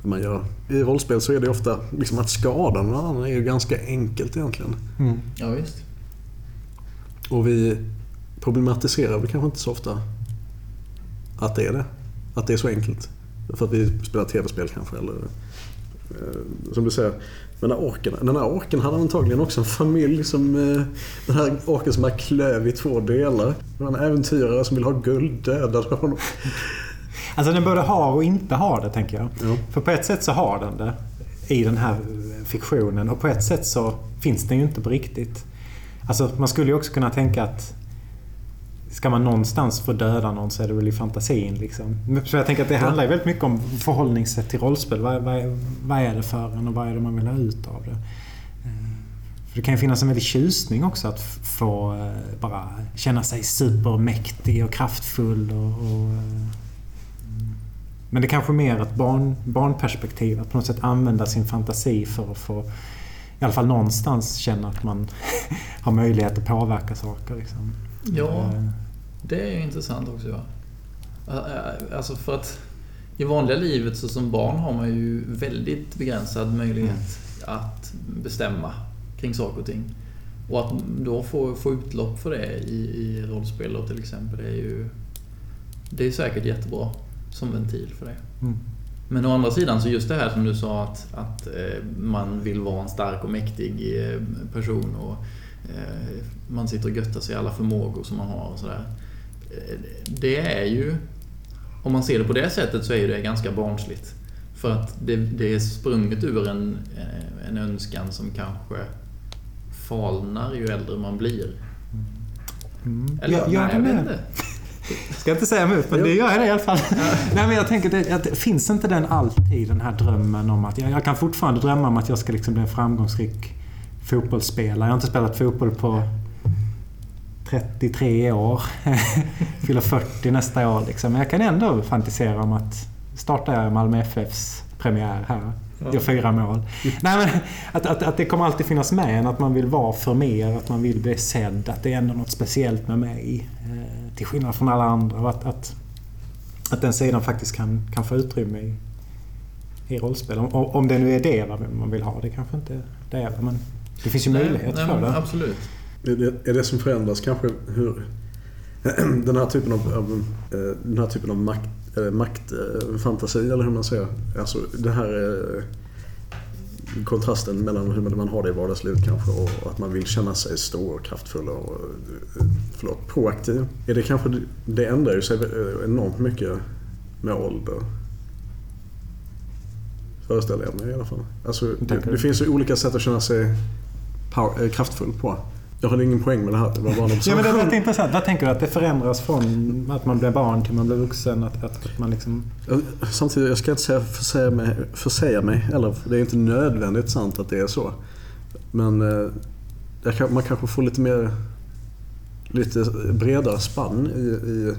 man gör. I rollspel så är det ofta liksom att skada någon annan är ju ganska enkelt egentligen. Mm. Ja, visst. Och vi problematiserar väl kanske inte så ofta att det är det. Att det är så enkelt. För att vi spelar tv-spel kanske eller eh, som du säger, den här orken, den här orken hade antagligen också en familj som... Eh, den här orken som är klöv i två delar. Det var en äventyrare som vill ha guld dödade honom. Alltså den både har och inte har det, tänker jag. Ja. För på ett sätt så har den det i den här fiktionen och på ett sätt så finns den ju inte på riktigt. Alltså man skulle ju också kunna tänka att Ska man någonstans få döda någon så är det väl i fantasin. Liksom. Så jag tänker att det handlar ju väldigt mycket om förhållningssätt till rollspel. Vad, vad, vad är det för en och vad är det man vill ha ut av det? Eh, för det kan ju finnas en väldig tjusning också att få eh, bara känna sig supermäktig och kraftfull. Och, och eh, men det är kanske mer ett barn, barnperspektiv. Att på något sätt använda sin fantasi för att få i alla fall någonstans känna att man har möjlighet att påverka saker. Liksom. Ja, det är ju intressant också. Ja. Alltså för att i vanliga livet så som barn har man ju väldigt begränsad möjlighet mm. att bestämma kring saker och ting. Och att då få, få utlopp för det i, i rollspel till exempel, det är ju det är säkert jättebra som ventil för det. Mm. Men å andra sidan, så just det här som du sa att, att eh, man vill vara en stark och mäktig eh, person och eh, man sitter och göttar sig i alla förmågor som man har och sådär. Det är ju, om man ser det på det sättet så är det ganska barnsligt. För att det, det är sprunget ur en, en önskan som kanske falnar ju äldre man blir. Mm. Eller, ja, nej, jag vet inte. Ska inte säga emot, men det gör jag i alla fall. Nej, men jag tänker, att, finns inte den alltid, den här drömmen om att... Jag, jag kan fortfarande drömma om att jag ska liksom bli en framgångsrik fotbollsspelare. Jag har inte spelat fotboll på 33 år. Fyller 40 nästa år. Liksom. Men jag kan ändå fantisera om att starta Malmö FFs premiär här. Gör fyra mål. Nej, men att, att, att det kommer alltid finnas med en. Att man vill vara för mer. Att man vill bli sedd. Att det är ändå något speciellt med mig. Eh, till skillnad från alla andra. Och att, att, att den sidan faktiskt kan, kan få utrymme i, i rollspel. Om, om det nu är det man vill ha. Det kanske inte det är det. Men det finns ju nej, möjlighet nej, för det. Absolut. Är det, är det som förändras kanske hur den här typen av, av eh, den här typen av makt, eh, maktfantasi eller hur man säger. Alltså det här eh, kontrasten mellan hur man har det i vardagslivet kanske och att man vill känna sig stor och kraftfull och eh, förlåt, proaktiv. Är det kanske det ändrar ju sig enormt mycket med ålder. Föreställer jag mig i alla fall. Alltså, det, det finns ju olika sätt att känna sig power, kraftfull på. Jag hade ingen poäng med det här. Det var bara ja, men det är intressant. Vad tänker du? Att det förändras från att man blir barn till man blir vuxen? Att, att man liksom... Samtidigt, jag ska inte säga försäga mig, försäga mig eller det är inte nödvändigt sant att det är så. Men eh, kan, man kanske får lite mer lite bredare spann i, i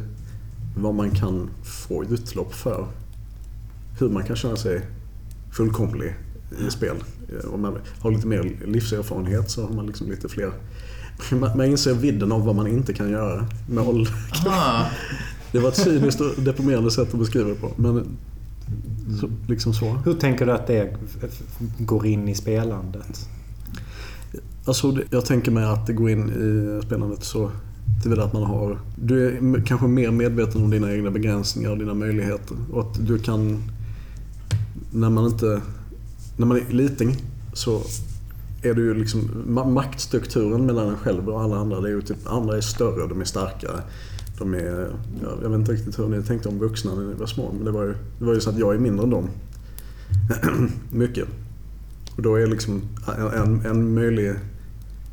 vad man kan få utlopp för. Hur man kan känna sig fullkomlig i spel. Om man har lite mer livserfarenhet så har man liksom lite fler man inser vidden av vad man inte kan göra med ålder. Det var ett cyniskt och deprimerande sätt att beskriva det på. Men så, liksom så. Hur tänker du att det går in i spelandet? Alltså, jag tänker mig att det går in i spelandet så tillvida att man har... Du är kanske mer medveten om dina egna begränsningar och dina möjligheter. Och att du kan... När man inte... När man är liten så är det ju liksom maktstrukturen mellan en själv och alla andra. Det är ju typ, andra är större, de är starkare. De är, jag vet inte riktigt hur ni tänkte om vuxna när ni var små, men det var ju, det var ju så att jag är mindre än dem. Mycket. Och då är liksom en, en möjlig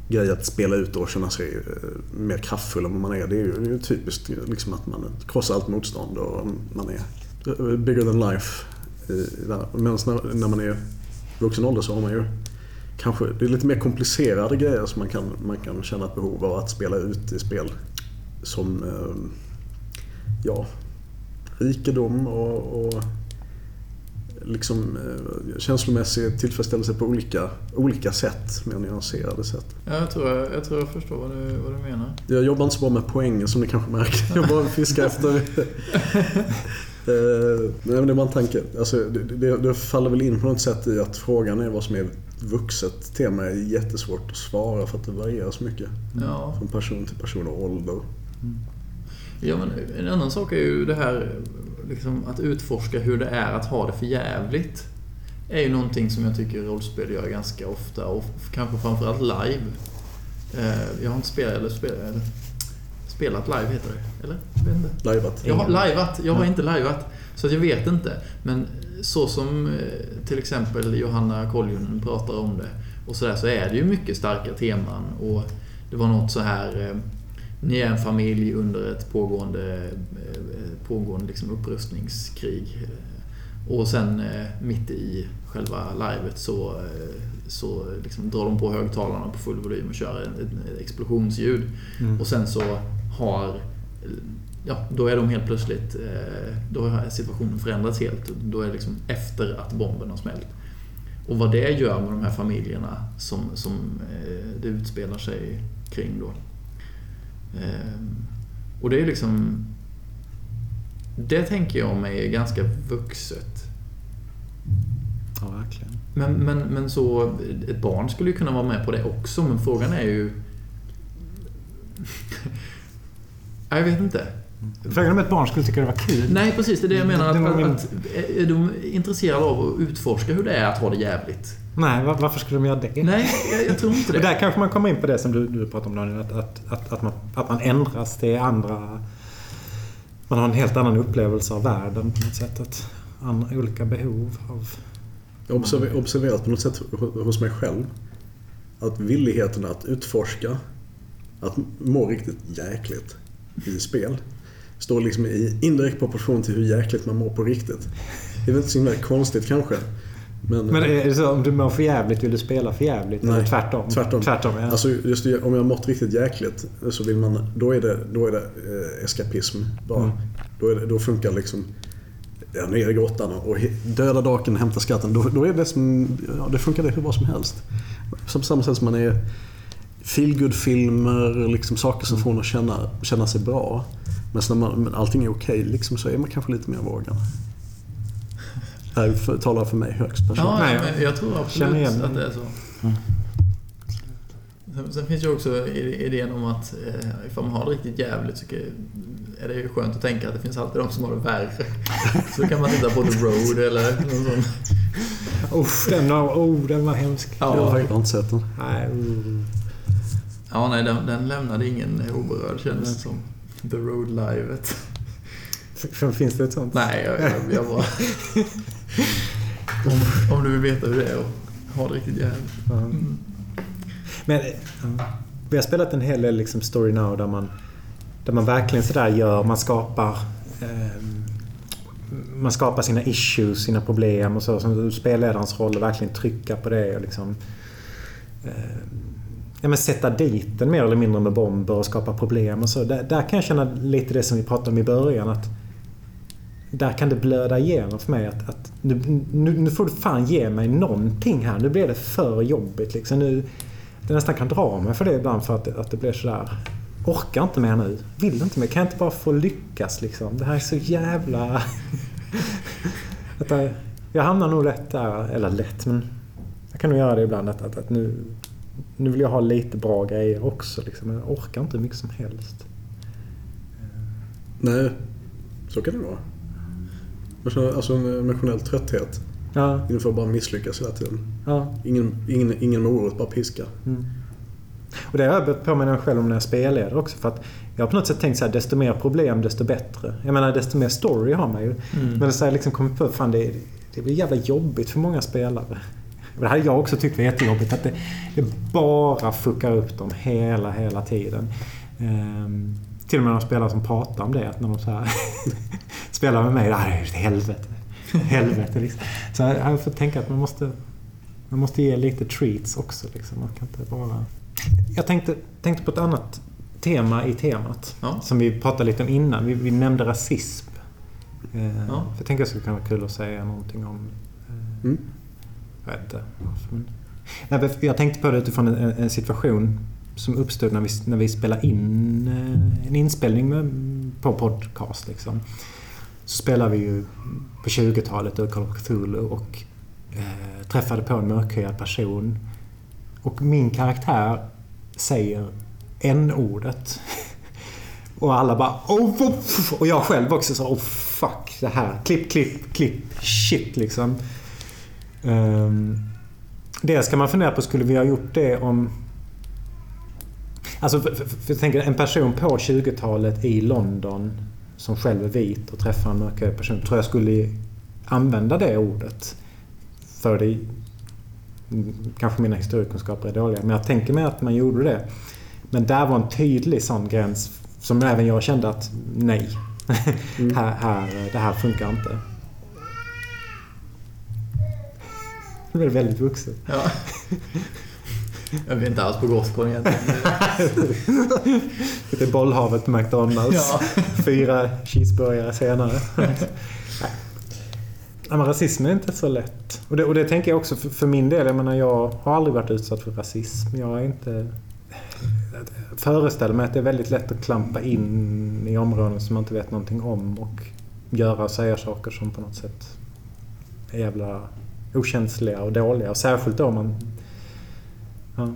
grej att spela ut och känna sig eh, mer kraftfull än vad man är. Det är ju, det är ju typiskt liksom att man krossar allt motstånd och man är eh, bigger than life. Medan när, när man är vuxen ålder så har man ju kanske, det är lite mer komplicerade grejer som man kan, man kan känna ett behov av att spela ut i spel. Som eh, ja, rikedom och, och liksom, eh, känslomässig tillfredsställelse på olika, olika sätt, mer nyanserade sätt. Ja, jag, tror jag, jag tror jag förstår vad du, vad du menar. Jag jobbar inte så bra med poängen som ni kanske märker. Jag bara fiskar efter... eh, nej, men det är bara en tanke. Alltså, det, det, det faller väl in på något sätt i att frågan är vad som är vuxet tema är jättesvårt att svara för att det varierar så mycket. Ja. Från person till person och ålder. Mm. Ja, men en annan sak är ju det här liksom, att utforska hur det är att ha det för jävligt. är ju någonting som jag tycker rollspel gör ganska ofta och kanske framförallt live. Eh, jag har inte spelat, eller spelat, eller spelat live heter det, eller? Jag vet inte. Liveat. Jag har liveat, jag har inte liveat. Så jag vet inte. Men så som eh, till exempel Johanna Koljonen pratar om det och sådär så är det ju mycket starka teman och det var något så här eh, ni är en familj under ett pågående, eh, pågående liksom upprustningskrig. Och sen mitt i själva livet så, så liksom drar de på högtalarna på full volym och kör ett explosionsljud. Mm. Och sen så har ja, då är de helt plötsligt, eh, då har situationen förändrats helt. Då är det liksom efter att bomben har smält. Och vad det gör med de här familjerna som, som eh, det utspelar sig kring då. Ehm, och det är liksom... Det tänker jag mig är ganska vuxet. Ja, verkligen. Men, men, men så, ett barn skulle ju kunna vara med på det också, men frågan är ju... jag vet inte. Frågan om ett barn skulle tycka det var kul. Nej, precis. Det är det jag menar. Att, att, att, är de intresserade av att utforska hur det är att ha det jävligt? Nej, varför skulle de göra det? Nej, jag, jag tror inte det. Och där kanske man kommer in på det som du, du pratade om Daniel. Att, att, att, att, man, att man ändras till andra... Man har en helt annan upplevelse av världen på något sätt. Att andra, olika behov av... Jag har observerat på något sätt hos mig själv att villigheten att utforska, att må riktigt jäkligt i spel står liksom i indirekt proportion till hur jäkligt man mår på riktigt. Det är väl inte så himla konstigt kanske. Men, men är det så om du mår för jävligt vill du spela för jävligt? Nej, eller tvärtom? Tvärtom. tvärtom ja. Alltså just det, om jag har mått riktigt jäkligt så vill man... Då är det, då är det eh, eskapism bara. Mm. Då, det, då funkar liksom... Ja, ner i grottan och döda draken, hämta skatten. Då, då är det som... Ja, det funkar det hur bra som helst. Som samma sätt som man är feelgood-filmer, liksom saker som får en att känna, känna sig bra. Men när man, allting är okej okay, liksom, så är man kanske lite mer vågad. Det talar för mig högst personligen. Ja, Nej, jag, jag tror absolut att det är så. Mm. Sen, sen finns ju också i- idén om att eh, ifall man har det riktigt jävligt så är det ju skönt att tänka att det finns alltid de som har det värre. Så kan man titta på The Road eller någon sån. Usch, den var, oh, den var hemsk. Ja. Jag har inte sett den. Nej, uh. Ja, nej, den, den lämnade ingen oberörd kändes det som. The Road-livet. F- Finns det ett sånt? Nej, jag, jag, jag bara... Om, om du vill veta hur det är att ha det riktigt jävligt. Mm. Men vi har spelat en hel del liksom Story Now där man, där man verkligen sådär gör, man skapar ehm, man skapar sina issues, sina problem och så. Som spelledarens roll är verkligen trycka på det och liksom ehm, ja, men sätta dit den mer eller mindre med bomber och skapa problem och så. Där, där kan jag känna lite det som vi pratade om i början. att där kan det blöda igenom för mig att, att nu, nu, nu får du fan ge mig någonting här. Nu blir det för jobbigt liksom. Nu, jag nästan kan dra mig för det ibland för att, att det blir sådär. Orkar inte mer nu. Vill inte mer. Kan jag inte bara få lyckas liksom? Det här är så jävla... att jag, jag hamnar nog lätt där. Eller lätt, men jag kan nog göra det ibland. Att, att, att nu, nu vill jag ha lite bra grejer också. Liksom. Jag orkar inte hur mycket som helst. Nej, så kan det vara. Känner alltså en emotionell trötthet Ja, inför att bara misslyckas hela tiden. ja. Ingen, ingen, ingen morot, bara piska. Mm. Och det har jag börjat påminna mig själv om när jag spelleder också. För att jag har på något sätt tänkt så här, desto mer problem desto bättre. Jag menar desto mer story har man ju. Mm. Men så har jag liksom kommit på fan det, det blir jävla jobbigt för många spelare. Det hade jag också tyckt var jättejobbigt. Att det, det bara fuckar upp dem hela, hela tiden. Ehm, till och med de spelare som pratar om det. Att när de så här spelar med mig. Det här är ett helvete. Helvete liksom. Så jag har fått tänka att man måste, man måste ge lite treats också. Liksom. Man kan inte bara... Jag tänkte, tänkte på ett annat tema i temat. Ja. Som vi pratade lite om innan. Vi, vi nämnde rasism. Eh, Ja. för jag tänkte att det skulle kunna vara kul att säga någonting om... Eh, Mm. Jag vet inte Nej, jag tänkte på det utifrån en, en situation som uppstod när vi, när vi spelade in eh, en inspelning med, på podcast. Liksom. Så spelade vi ju på 20-talet ur Call of Cthulhu och eh, träffade på en mörkhyad person. Och min karaktär säger n-ordet. Och alla bara oh, oh, Och jag själv också så oh fuck det här. Klipp, klipp, klipp. Shit liksom. Um, det ska man fundera på, skulle vi ha gjort det om... Alltså, för, för, för jag tänker en person på 20-talet i London som själv är vit och träffar en mörkhyad person tror jag skulle använda det ordet. För det... Kanske mina historiekunskaper är dåliga, men jag tänker mig att man gjorde det. Men där var en tydlig sån gräns som även jag kände att nej. Mm. här, här, det här funkar inte. Det blev väldigt vuxet. Ja. Jag är inte alls på Gothcon egentligen. Är bollhavet på McDonalds. Ja. Fyra cheeseburgare senare. Ja, men rasism är inte så lätt. Och det, och det tänker jag också för, för min del. Jag menar, jag har aldrig varit utsatt för rasism. Jag är inte... Jag föreställer mig att det är väldigt lätt att klampa in i områden som man inte vet någonting om och göra och säga saker som på något sätt är jävla okänsliga och dåliga. Och särskilt då man... Ja.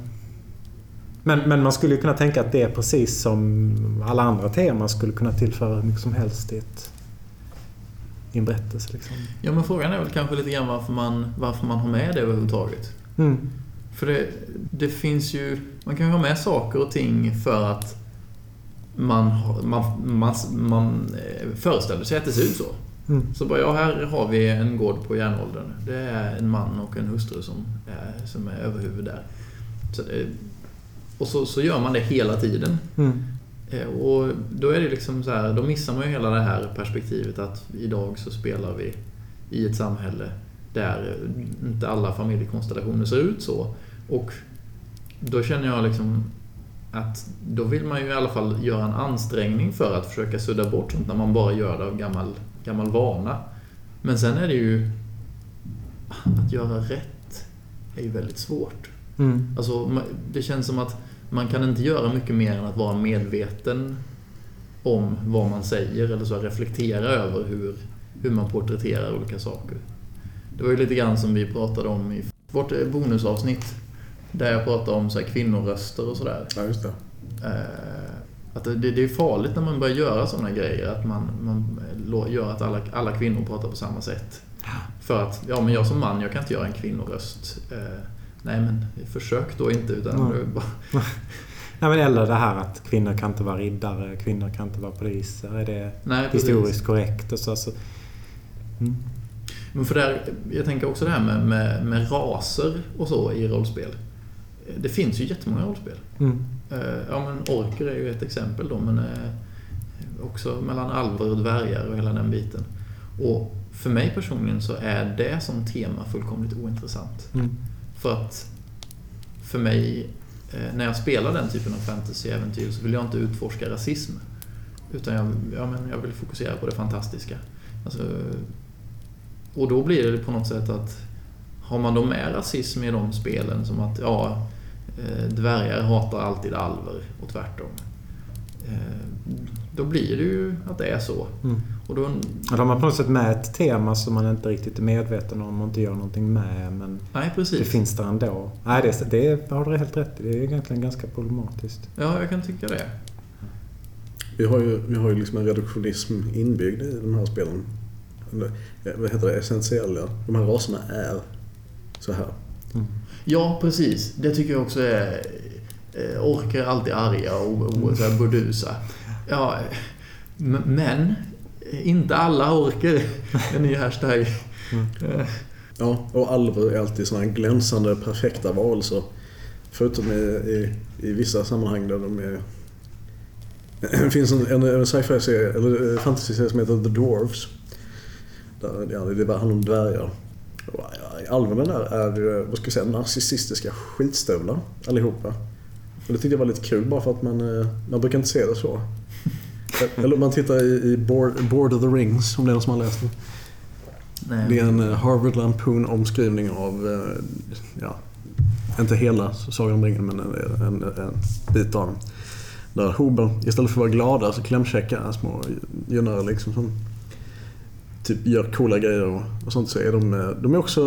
Men, men man skulle ju kunna tänka att det är precis som alla andra teman skulle kunna tillföra hur mycket som helst i, ett, i en berättelse. Liksom. ja, men frågan är väl kanske lite grann varför man, varför man har med det överhuvudtaget. Mm. För det, det finns ju... Man kan ju ha med saker och ting för att man, man, man, man eh, föreställer sig att det ser ut så. Mm. Så bara, ja, här har vi en gård på järnåldern. Det är en man och en hustru som är, som är överhuvud där. Så det, och så, så gör man det hela tiden. Mm. Eh, Och då är det liksom så här, då missar man ju hela det här perspektivet att idag så spelar vi i ett samhälle där inte alla familjekonstellationer ser ut så. Och då känner jag liksom att då vill man ju i alla fall göra en ansträngning för att försöka sudda bort sånt när man bara gör det av gammal, gammal vana. Men sen är det ju att göra rätt är ju väldigt svårt. Mm. Alltså, det känns som att man kan inte göra mycket mer än att vara medveten om vad man säger eller så reflektera över hur, hur man porträtterar olika saker. Det var ju lite grann som vi pratade om i vårt bonusavsnitt Där jag pratar om så här kvinnoröster och sådär. Ja, just det. Eh, att det, det är farligt när man börjar göra sådana grejer. Att man, man gör att alla, alla kvinnor pratar på samma sätt. För att, ja men jag som man, jag kan inte göra en kvinnoröst. Eh, nej men försök då inte. Utan är bara, Nej, men eller det här att kvinnor kan inte vara riddare, kvinnor kan inte vara poliser. Är det nej, precis. historiskt korrekt? Och så, så. Mm. Men för där, jag tänker också det här med, med, med raser och så i rollspel. Det finns ju jättemånga rollspel. Mm. Eh, Ja men orker är ju ett exempel då men eh, också mellan alver och dvärgar och hela den biten. Och för mig personligen så är det som tema fullkomligt ointressant. Mm. För att för mig, eh, när jag spelar den typen av fantasy-äventyr så vill jag inte utforska rasism. Utan jag, ja, men jag vill fokusera på det fantastiska. Alltså, och då blir det på något sätt att har man då med rasism i de spelen som att ja, eh, dvärgar hatar alltid alver och tvärtom. Då blir det ju att det är så. Mm. Och då, Och då har man på något sätt med ett tema som man inte riktigt är medveten om och inte gör någonting med. Men nej det finns där ändå. Nej, det, det har du helt rätt i. Det är egentligen ganska problematiskt. Ja, jag kan tycka det. Vi har ju, vi har ju liksom en reduktionism inbyggd i de här spelen. Vad heter det? Essentiella. De här raserna är så här. Mm. Ja, precis. Det tycker jag också är... Eh, orkar är alltid arga och, och så här burdusa. Ja, men inte alla orker. En ny hashtag. Mm. Ja, och alver är alltid sådana glänsande, perfekta varelser. Förutom i, i, i vissa sammanhang där de är... Det finns en, en, en sci-fi-serie, eller eh, fantasy-serie som heter The Dwarves. Där, ja, det handlar om dvärgar. Och, eh, Alverna där är, eh, vad ska jag säga, narcissistiska skitstövlar allihopa. Och det tyckte jag var lite kul bara för att man, man brukar inte se det så. Eller om man tittar i, i Board, Board of the Rings, om det är någon som har läst det. nej. Det är en eh, Harvard Lampoon omskrivning av, eh, ja, inte hela Sagan om ringen men en, en, en bit av den. Där Hober, istället för att vara glada så klämkäcka små junare liksom som typ gör coola grejer och, och sånt så är de, eh, de är också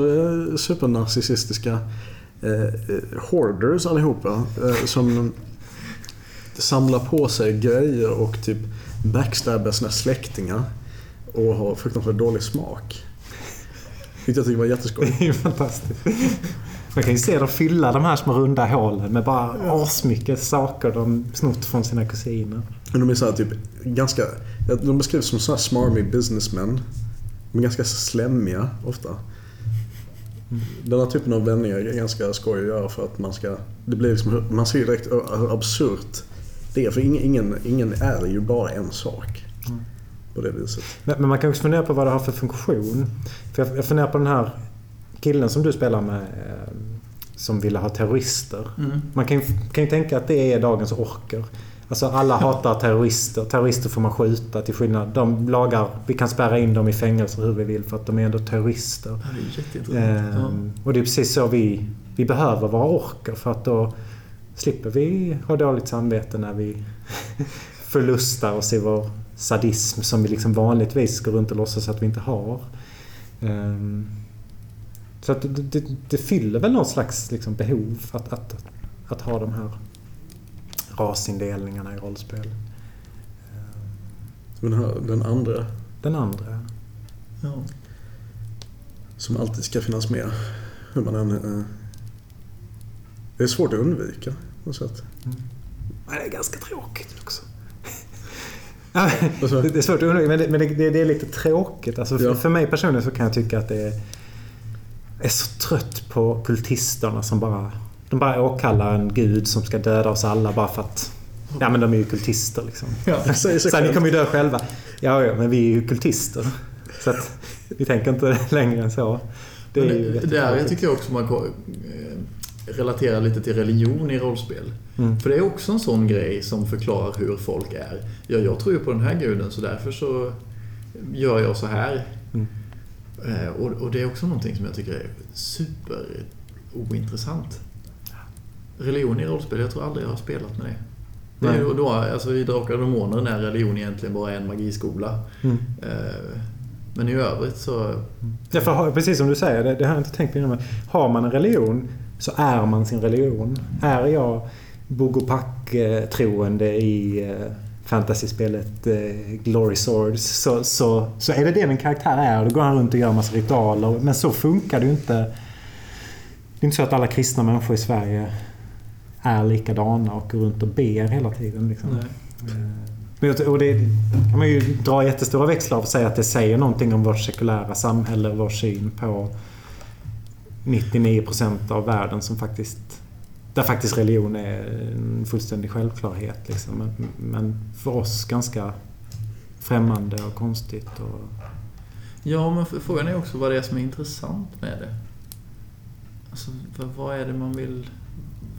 supernarcissistiska eh, hoarders allihopa. Eh, som samlar på sig grejer och typ backstabbar sina släktingar. Och har fruktansvärt dålig smak. Vilket jag tycker var jätteskoj. Det är ju fantastiskt. Man kan ju se dem fylla de här små runda hålen med bara asmycket saker de snott från sina kusiner. Men de är så här typ ganska... De beskrivs som så här smarmy businessmen. De är ganska slemmiga ofta. Den här typen av vändningar är ganska skoj att göra för att man ska... Det blir liksom, man ser direkt hur absurt det är. För ingen, ingen, ingen är ju bara en sak. Mm. På det viset. Men men man kan också fundera på vad det har för funktion. För jag, jag funderar på den här killen som du spelar med eh, som ville ha terrorister. Mm. Man kan ju, kan ju tänka att det är dagens orker. Alltså alla hatar terrorister. Terrorister får man skjuta till skillnad. De lagar, vi kan spärra in dem i fängelse hur vi vill för att de är ändå terrorister. Det är. Ehm, och det är precis så vi, vi behöver vara orker för att då slipper vi ha dåligt samvete när vi förlustar oss i vår sadism som vi liksom vanligtvis går runt och låtsas att vi inte har. Ehm, så att det, det, det fyller väl någon slags liksom behov att, att, att, ha de här rasindelningarna i rollspel. Men den, här, den andra Den andra. Ja. som alltid ska finnas med. Hur man än... eh, Det är svårt att undvika något sätt. Men det är ganska tråkigt också. Det är svårt att undvika, men, det, men det, det, det är lite tråkigt. Alltså för, Ja. för mig personligen så kan jag tycka att det är, är så trött på kultisterna som bara... De bara åkallar en gud som ska döda oss alla bara för att... Ja men de är ju kultister liksom. Ja. Det säger sig Så ni kommer ju dö själva. Ja, ja, men vi är ju kultister. Så att vi tänker inte längre än så. Det är Men ju det, där jättetråkigt. tycker jag också man relaterar lite till religion i rollspel. Mm. För det är också en sån grej som förklarar hur folk är. Ja, jag tror ju på den här guden så därför så gör jag så här. Mm. Eh, Och, och det är också någonting som jag tycker är super ointressant. Religion i rollspel, jag tror aldrig jag har spelat med det. det är då, alltså I Drakar och Demoner när religion egentligen bara är en magiskola. Mm. Eh, Men i övrigt så... Ja, för precis som du säger, det, det har jag inte tänkt på innan. Har man en religion så är man sin religion. Är jag Bogopak-troende i eh, fantasyspelet eh, Glory Swords så, så, så är det det min karaktär är. Då går han runt och gör massa ritualer. Men så funkar det ju inte. Det är inte så att alla kristna människor i Sverige är likadana och går runt och ber hela tiden. Liksom. Nej. Men jag- Och det kan man ju dra jättestora växlar av och säga att det säger någonting om vårt sekulära samhälle, vår syn på 99% av världen som faktiskt... Där faktiskt religion är en fullständig självklarhet. Liksom. Men, men för oss ganska främmande och konstigt. Och, Ja, men frågan är också vad det är som är intressant med det. Alltså, vad, vad är det man vill...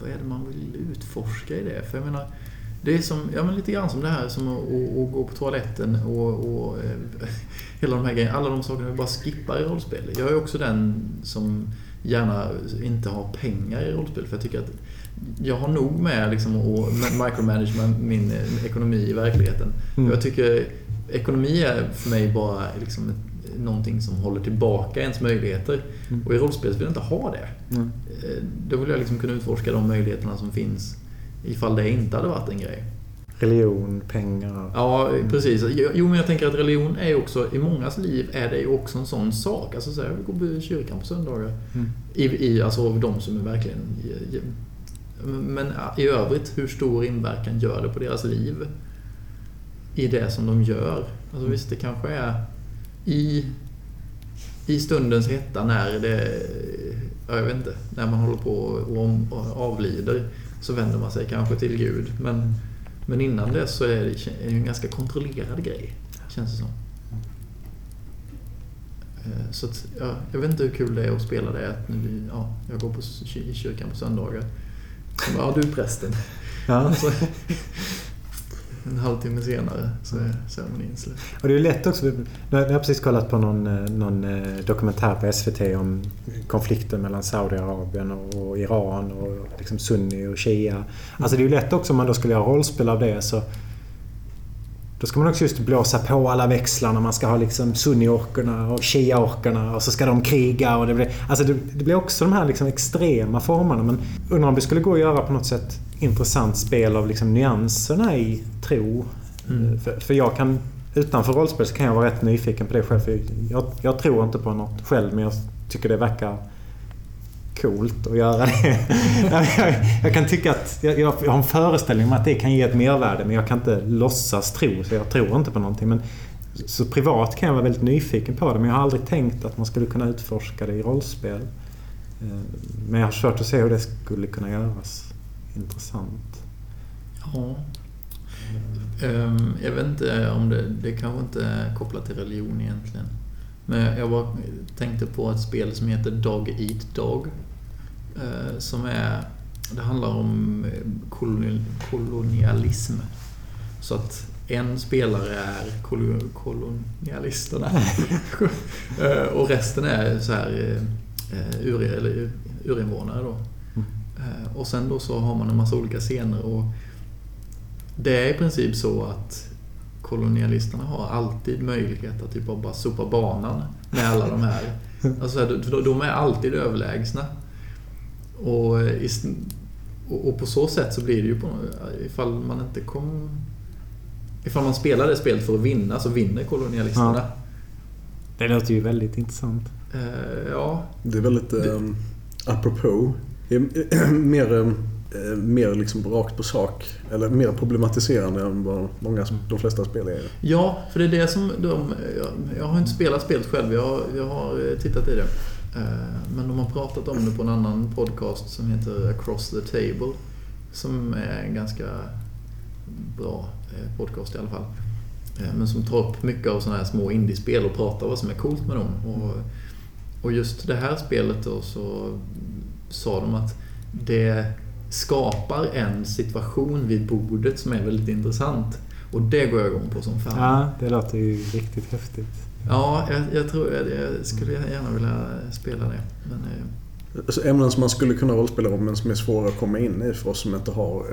Vad är det man vill utforska i det? För jag menar, det är som, ja men lite grann som det här som att, att, att gå på toaletten och, och eh, hela de här grejerna. Alla de sakerna vi bara skippar i rollspel. Jag är också den som gärna inte har pengar i rollspel för jag tycker att jag har nog med liksom att micromanage min ekonomi i verkligheten. Mm. Jag tycker ekonomi är för mig bara liksom någonting som håller tillbaka ens möjligheter. Mm. Och i rollspel vill jag inte ha det. Mm. Eh, Då vill jag liksom kunna utforska de möjligheterna som finns ifall det inte hade varit en grej. Religion, pengar. Ja, precis. Jo, men jag tänker att religion är också, i mångas liv är det ju också en sån sak. Alltså så här, vi går på kyrkan på söndagar. Mm. I, i, alltså de som är verkligen... Men i övrigt, hur stor inverkan gör det på deras liv? I det som de gör. Alltså visst, det kanske är i, i stundens hetta när det... ja, Jag vet inte. När man håller på och, avlider så vänder man sig kanske till Gud. Men, men innan det så är det, en ganska kontrollerad grej. Känns det som. Eh, Så att, ja, jag vet inte hur kul det är att spela det. Att nu, ja, jag går på, i kyrkan på söndagar. Bara, Ja, du är prästen. Ja. Alltså, en halvtimme senare så är ceremonin slut. Och det är lätt också. Jag har precis kollat på någon, eh, någon eh, dokumentär på SVT om konflikten mellan Saudiarabien och, och Iran och liksom Sunni och Shia. Alltså det är ju lätt också om man då skulle göra rollspel av det så då ska man också just blåsa på alla växlarna. Man ska ha liksom Sunni-orkerna och Shia-orkerna och så ska de kriga. Och det, blir, alltså det, det blir också de här liksom extrema formerna. Men undrar om det skulle gå att göra på något sätt intressant spel av liksom nyanserna i tro. Mm. För, för jag kan, utanför rollspel så kan jag vara rätt nyfiken på det själv. För jag, jag tror inte på något själv men jag tycker det verkar coolt att göra det. jag, kan tycka att jag, jag har en föreställning om att det kan ge ett mervärde men jag kan inte låtsas tro. Så jag tror inte på någonting. Men, så privat kan jag vara väldigt nyfiken på det men jag har aldrig tänkt att man skulle kunna utforska det i rollspel. Eh, men jag har svårt att se hur det skulle kunna göras intressant. Ja. Ehm, jag vet inte om det, det kanske inte är kopplat till religion egentligen. Men jag bara tänkte på ett spel som heter Dog Eat Dog eh, Som är, det handlar om eh, koloni- kolonialism. Så att en spelare är kolo- kolonialisterna. Eh, Och resten är så här ur, eller urinvånare då. Eh, Och sen då så har man en massa olika scener och det är i princip så att kolonialisterna har alltid möjlighet att typ bara sopa banan med alla de här. Alltså, de- de är alltid överlägsna. Och, s- och och på så sätt så blir det ju på, ifall man inte kom... Ifall man spelar det spelet för att vinna så vinner kolonialisterna. Det låter ju väldigt intressant. Eh, ja, Det är väldigt um, apropå. Mer, eh, mer liksom rakt på sak. Eller mer problematiserande än vad många, de flesta spel är. Ja, för det är det som de... Jag, jag har inte spelat spelet själv, jag, har- jag har eh, tittat i det. Eh, men de har pratat om det på en annan podcast som heter Across the Table. Som är en ganska bra eh, podcast i alla fall. Eh, men som tar upp mycket av sådana här små indiespel och pratar vad som är coolt med dem. Och, och just det här spelet då så sa de att det skapar en situation vid bordet som är väldigt intressant. Och det går jag igång på som fan. Ja, det låter ju riktigt häftigt. Ja, jag, jag tror jag, jag skulle gärna vilja spela det. Men, eh, Alltså ämnen som man skulle kunna rollspela om men som är svåra att komma in i för oss som inte har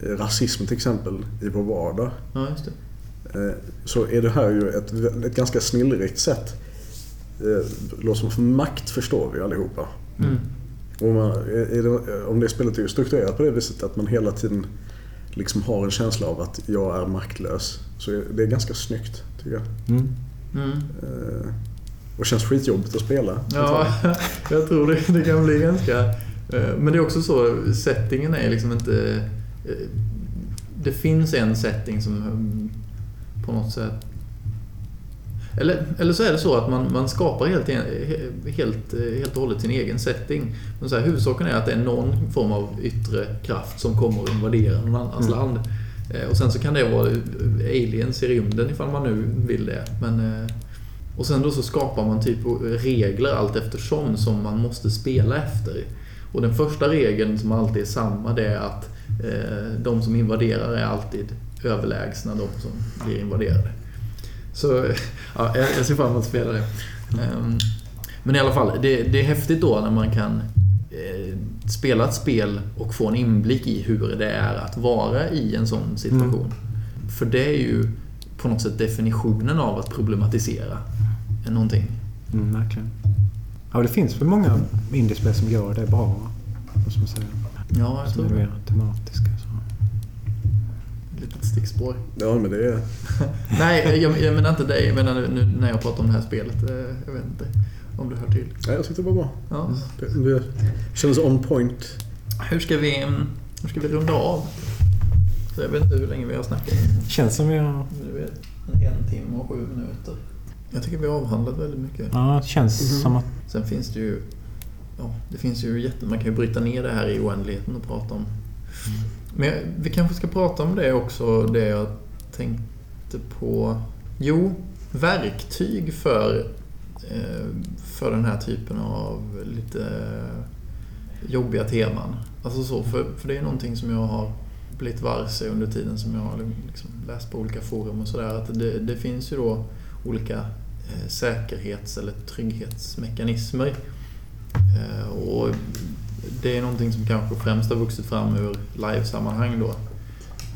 eh, rasism till exempel i vår vardag. ja, just det. Eh, så är det här ju ett, ett ganska snillrikt sätt. Eh, låter som för makt förstår vi allihopa. Mm. Om, man, är det, om det spelet är strukturerat på det viset att man hela tiden liksom har en känsla av att jag är maktlös. Så det är ganska snyggt, tycker jag. Mm. Mm. Eh, Och känns skitjobbigt att spela. Ja, jag tror det, det kan bli ganska... eh, Men det är också så, settingen är liksom inte... eh, Det finns en setting som mm, på något sätt... Eller, eller så är det så att man, man skapar helt, helt, eh, helt och hållet sin egen setting. Men så här, huvudsaken är att det är någon form av yttre kraft som kommer att invadera någon annans Mm. land. Eh, Och sen så kan det vara aliens i rymden ifall man nu vill det. Men, eh, och sen då så skapar man typ regler allt eftersom som man måste spela efter. Och den första regeln som alltid är samma det är att de som invaderar är alltid överlägsna de som blir invaderade. Så ja, jag ser fram emot att spela det. Ehm, Men i alla fall, det, det är häftigt då när man kan eh, spela ett spel och få en inblick i hur det är att vara i en sån situation. För det är ju på något sätt definitionen av att problematisera någonting. Mm, verkligen. Ja, det finns väl många indiespel som gör det bra. Man säga. Ja, jag Som tror är det. mer tematiska. Så. Stickspår. Ja, men det är... Nej, jag, jag menar inte dig. Jag menar nu, nu när jag pratar om det här spelet. eh, Jag vet inte om du hör till. Ja, jag tyckte det var bra. Ja. Det, det kändes on point. Hur, ska vi, mm, hur ska vi runda av? Så jag vet inte hur länge vi har snackat. Känns som vi har... Nu är det en timme och sju minuter. Jag tycker vi har avhandlat väldigt mycket. Ja, det känns Mhm. som att... Sen finns det ju... Ja, det finns ju jätte... Man kan ju bryta ner det här i oändligheten och prata om. Men vi kanske ska prata om det också, det jag tänkte på. Jo, verktyg för, eh, för den här typen av lite jobbiga teman. Alltså så, för, för det är någonting som jag har blivit varse under tiden som jag har liksom läst på olika forum och sådär. Att det, det finns ju då olika eh, säkerhets eller trygghetsmekanismer. Eh, och det är någonting som kanske främst har vuxit fram ur livesammanhang då.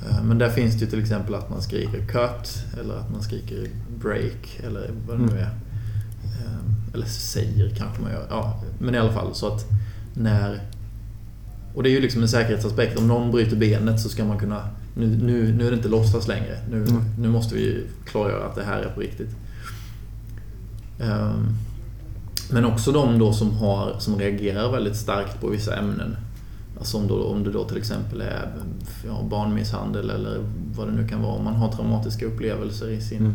Eh, Men där finns det ju till exempel att man skriker cut eller att man skriker break eller vad det nu Mm. är. Eh, Eller säger kanske man gör. Ja, men i alla fall så att när... Och det är ju liksom en säkerhetsaspekt. Om någon bryter benet så ska man kunna... Nu, nu, nu är det inte låtsas längre. Nu, Mm. nu måste vi klargöra att det här är på riktigt. Ehm, Men också de då som, har, som reagerar väldigt starkt på vissa ämnen. Alltså om, då, om det då till exempel är ja, barnmisshandel eller vad det nu kan vara. Om man har traumatiska upplevelser i, sin,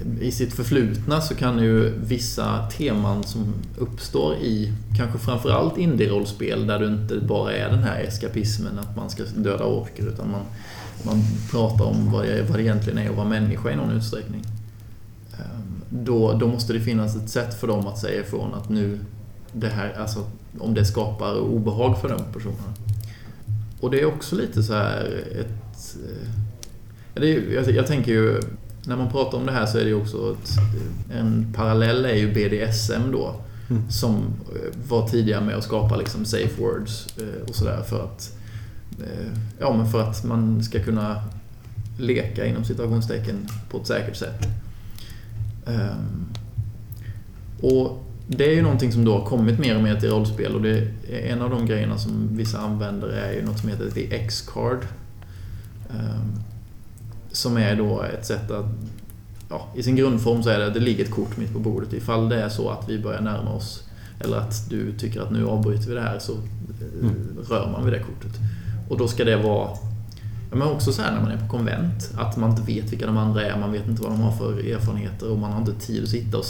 Mm. i sitt förflutna så kan ju vissa teman som uppstår i kanske framförallt indie-rollspel där du inte bara är den här eskapismen att man ska döda orker utan man, man pratar om vad det, vad det egentligen är att vara människa i någon utsträckning. Då, då måste det finnas ett sätt för dem att säga ifrån att nu, det här, alltså, om det skapar obehag för de personerna. Och det är också lite så här ett... eh, Det är, jag, jag tänker ju, när man pratar om det här så är det ju också ett, en parallell är ju BDSM då. Mm. Som eh, var tidiga med att skapa liksom safe words eh, och sådär för att Ja men för att man ska kunna leka inom citationstecken på ett säkert sätt. Ehm, Och det är ju någonting som då har kommit mer och mer till rollspel och det är en av de grejerna som vissa använder är ju något som heter The X-card. Ehm, Som är då ett sätt att ja, I sin grundform så är det att det ligger ett kort mitt på bordet. Ifall det är så att vi börjar närma oss eller att du tycker att nu avbryter vi det här så eh, Mm. rör man vid det kortet. Och då ska det vara men också så här när man är på konvent, att man inte vet vilka de andra är, man vet inte vad de har för erfarenheter och man har inte tid att sitta och...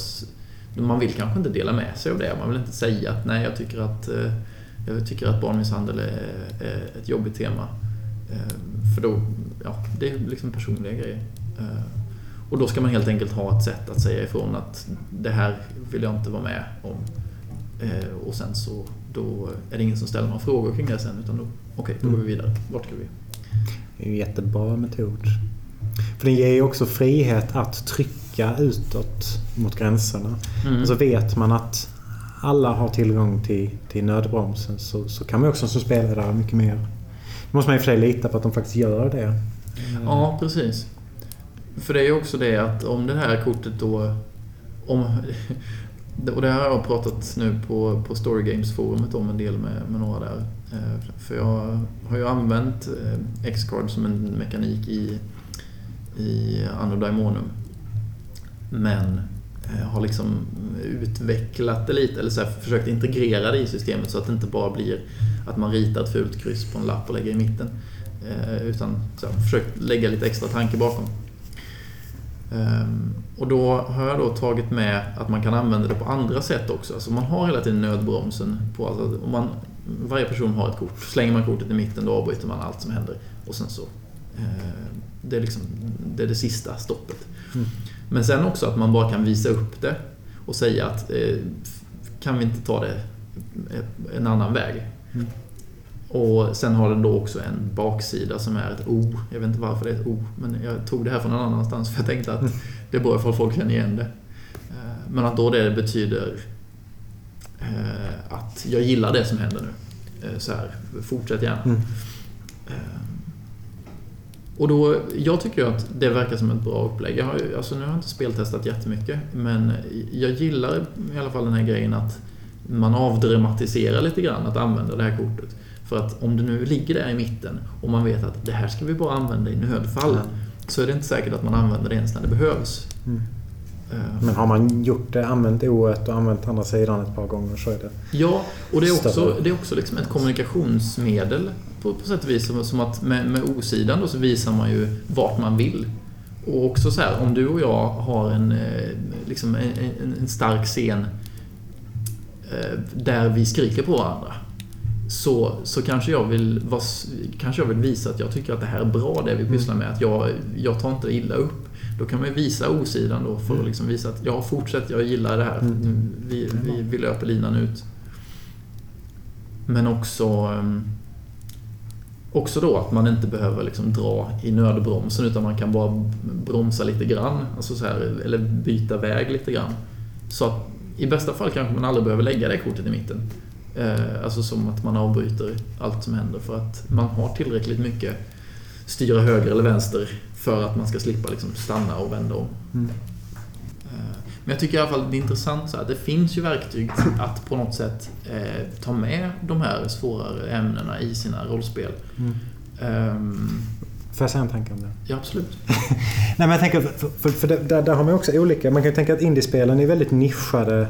Man vill kanske inte dela med sig av det, man vill inte säga att nej, jag tycker att, eh, jag tycker att barnmisshandel är, är ett jobbigt tema. Ehm, för då, ja, det är liksom personliga grejer. Ehm, och då ska man helt enkelt ha ett sätt att säga ifrån att det här vill jag inte vara med om. Ehm, och sen så då är det ingen som ställer några frågor kring det sen utan då, okej, då går vi vidare. Vart ska vi? Det är en jättebra metod. För den ger ju också frihet att trycka utåt mot gränserna. Mm. Och så vet man att alla har tillgång till, till nödbromsen så, så kan man också som spelare mycket mer... Då måste man i och för sig lita på att de faktiskt gör det. Ja, precis. För det är ju också det att om det här kortet då... Om, och det här har jag pratat nu på, på Story Games-forumet om en del med, med några där. Eh, för jag har ju använt eh, X-Card som en mekanik i, i Anno Daimonom. Men eh, har liksom utvecklat det lite, eller så här, försökt integrera det i systemet så att det inte bara blir att man ritar ett fult kryss på en lapp och lägger i mitten. Utan så här, försökt lägga lite extra tanke bakom. Och då har jag då tagit med att man kan använda det på andra sätt också. Alltså man har hela tiden nödbromsen. På, alltså om man, varje person har ett kort. Slänger man kortet i mitten då avbryter man allt som händer. Och sen så... Eh, det, är liksom, det är det sista stoppet. Mm. Men sen också att man bara kan visa upp det och säga att eh, kan vi inte ta det en annan väg? Mm. Och sen har den då också en baksida som är ett O. Jag vet inte varför det är ett O, men jag tog det här från någon annanstans för jag tänkte att det är bra ifall folk känner igen det. Eh, men att då det betyder att jag gillar det som händer nu. Eh, så här, fortsätt gärna. Mm. Och då, jag tycker att det verkar som ett bra upplägg. Jag har, alltså nu har jag inte speltestat jättemycket, men jag gillar i alla fall den här grejen att man avdramatiserar lite grann att använda det här kortet. För att om det nu ligger där i mitten och man vet att det här ska vi bara använda i nödfall. Mm. Så är det inte säkert att man använder det ens när det behövs. Mm. Eh. Men har man gjort det, använt o och använt andra sidan ett par gånger så är det Ja, och det är också, det är också liksom ett kommunikationsmedel på, på sätt och vis. Som, som att med, med O-sidan då så visar man ju vart man vill. Och också så här, om du och jag har en, eh, liksom en, en, en stark scen eh, där vi skriker på varandra så, så kanske, jag vill, kanske jag vill visa att jag tycker att det här är bra det vi pysslar med. Att jag, jag tar inte illa upp. Då kan man visa osidan då för att mm. liksom visa att jag fortsätter, jag gillar det här. Mm. Vi, vi, vi löper linan ut. Men också ehm, Också då att man inte behöver liksom dra i nödbromsen utan man kan bara bromsa lite grann. Alltså så här, eller byta väg lite grann. Så att i bästa fall kanske man aldrig behöver lägga det kortet i mitten. Eh, alltså som att man avbryter allt som händer för att man har tillräckligt mycket styra höger eller vänster för att man ska slippa liksom stanna och vända om. Mm. Eh, men jag tycker i alla fall det är intressant så att det finns ju verktyg att på något sätt eh, ta med de här svårare ämnena i sina rollspel. Mm. Um, Får jag säga en tanke om det? Ja, absolut. Nej, men jag tänker, för, för, för där, där, har man också olika... Man kan ju tänka att indiespelen är väldigt nischade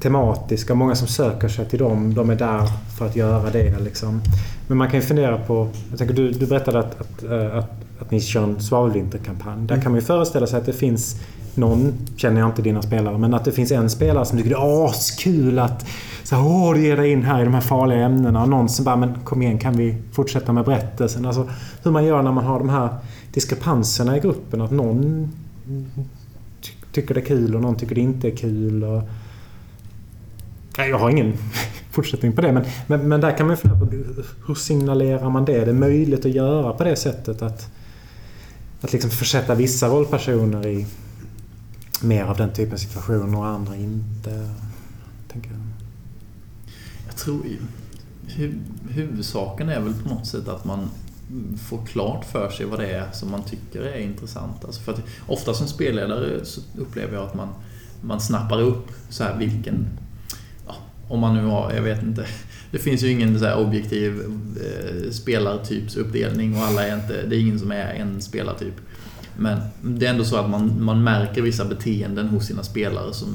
tematiska. Många som söker sig till dem, de är där för att göra det. Liksom. Men man kan ju fundera på... Jag tänker, du, du berättade att, att, eh, att, att ni kör en svavelvinterkampanj. Där mm. kan man ju föreställa sig att det finns någon, känner jag inte dina spelare, men att det finns en spelare som tycker det är askul att så åh, du ger dig in här i de här farliga ämnena. Och någon som bara, men kom igen, kan vi fortsätta med berättelsen? Alltså hur man gör när man har de här diskrepanserna i gruppen. Att någon tycker det är kul och någon tycker det inte är kul. Och, jag har ingen fortsättning på det. Men, men, men där kan man fundera på hur signalerar man det? Är det möjligt att göra på det sättet att, att liksom försätta vissa rollpersoner i mer av den typen av situationer och andra inte? Tänker jag. jag tror hu huvudsaken är väl på något sätt att man får klart för sig vad det är som man tycker är intressant. Alltså för att ofta som spelledare så upplever jag att man, man snappar upp så här vilken om man nu har, jag vet inte. Det finns ju ingen så objektiv eh, spelartypsuppdelning och alla är inte, det är ingen som är en spelartyp. Men det är ändå så att man, man märker vissa beteenden hos sina spelare som,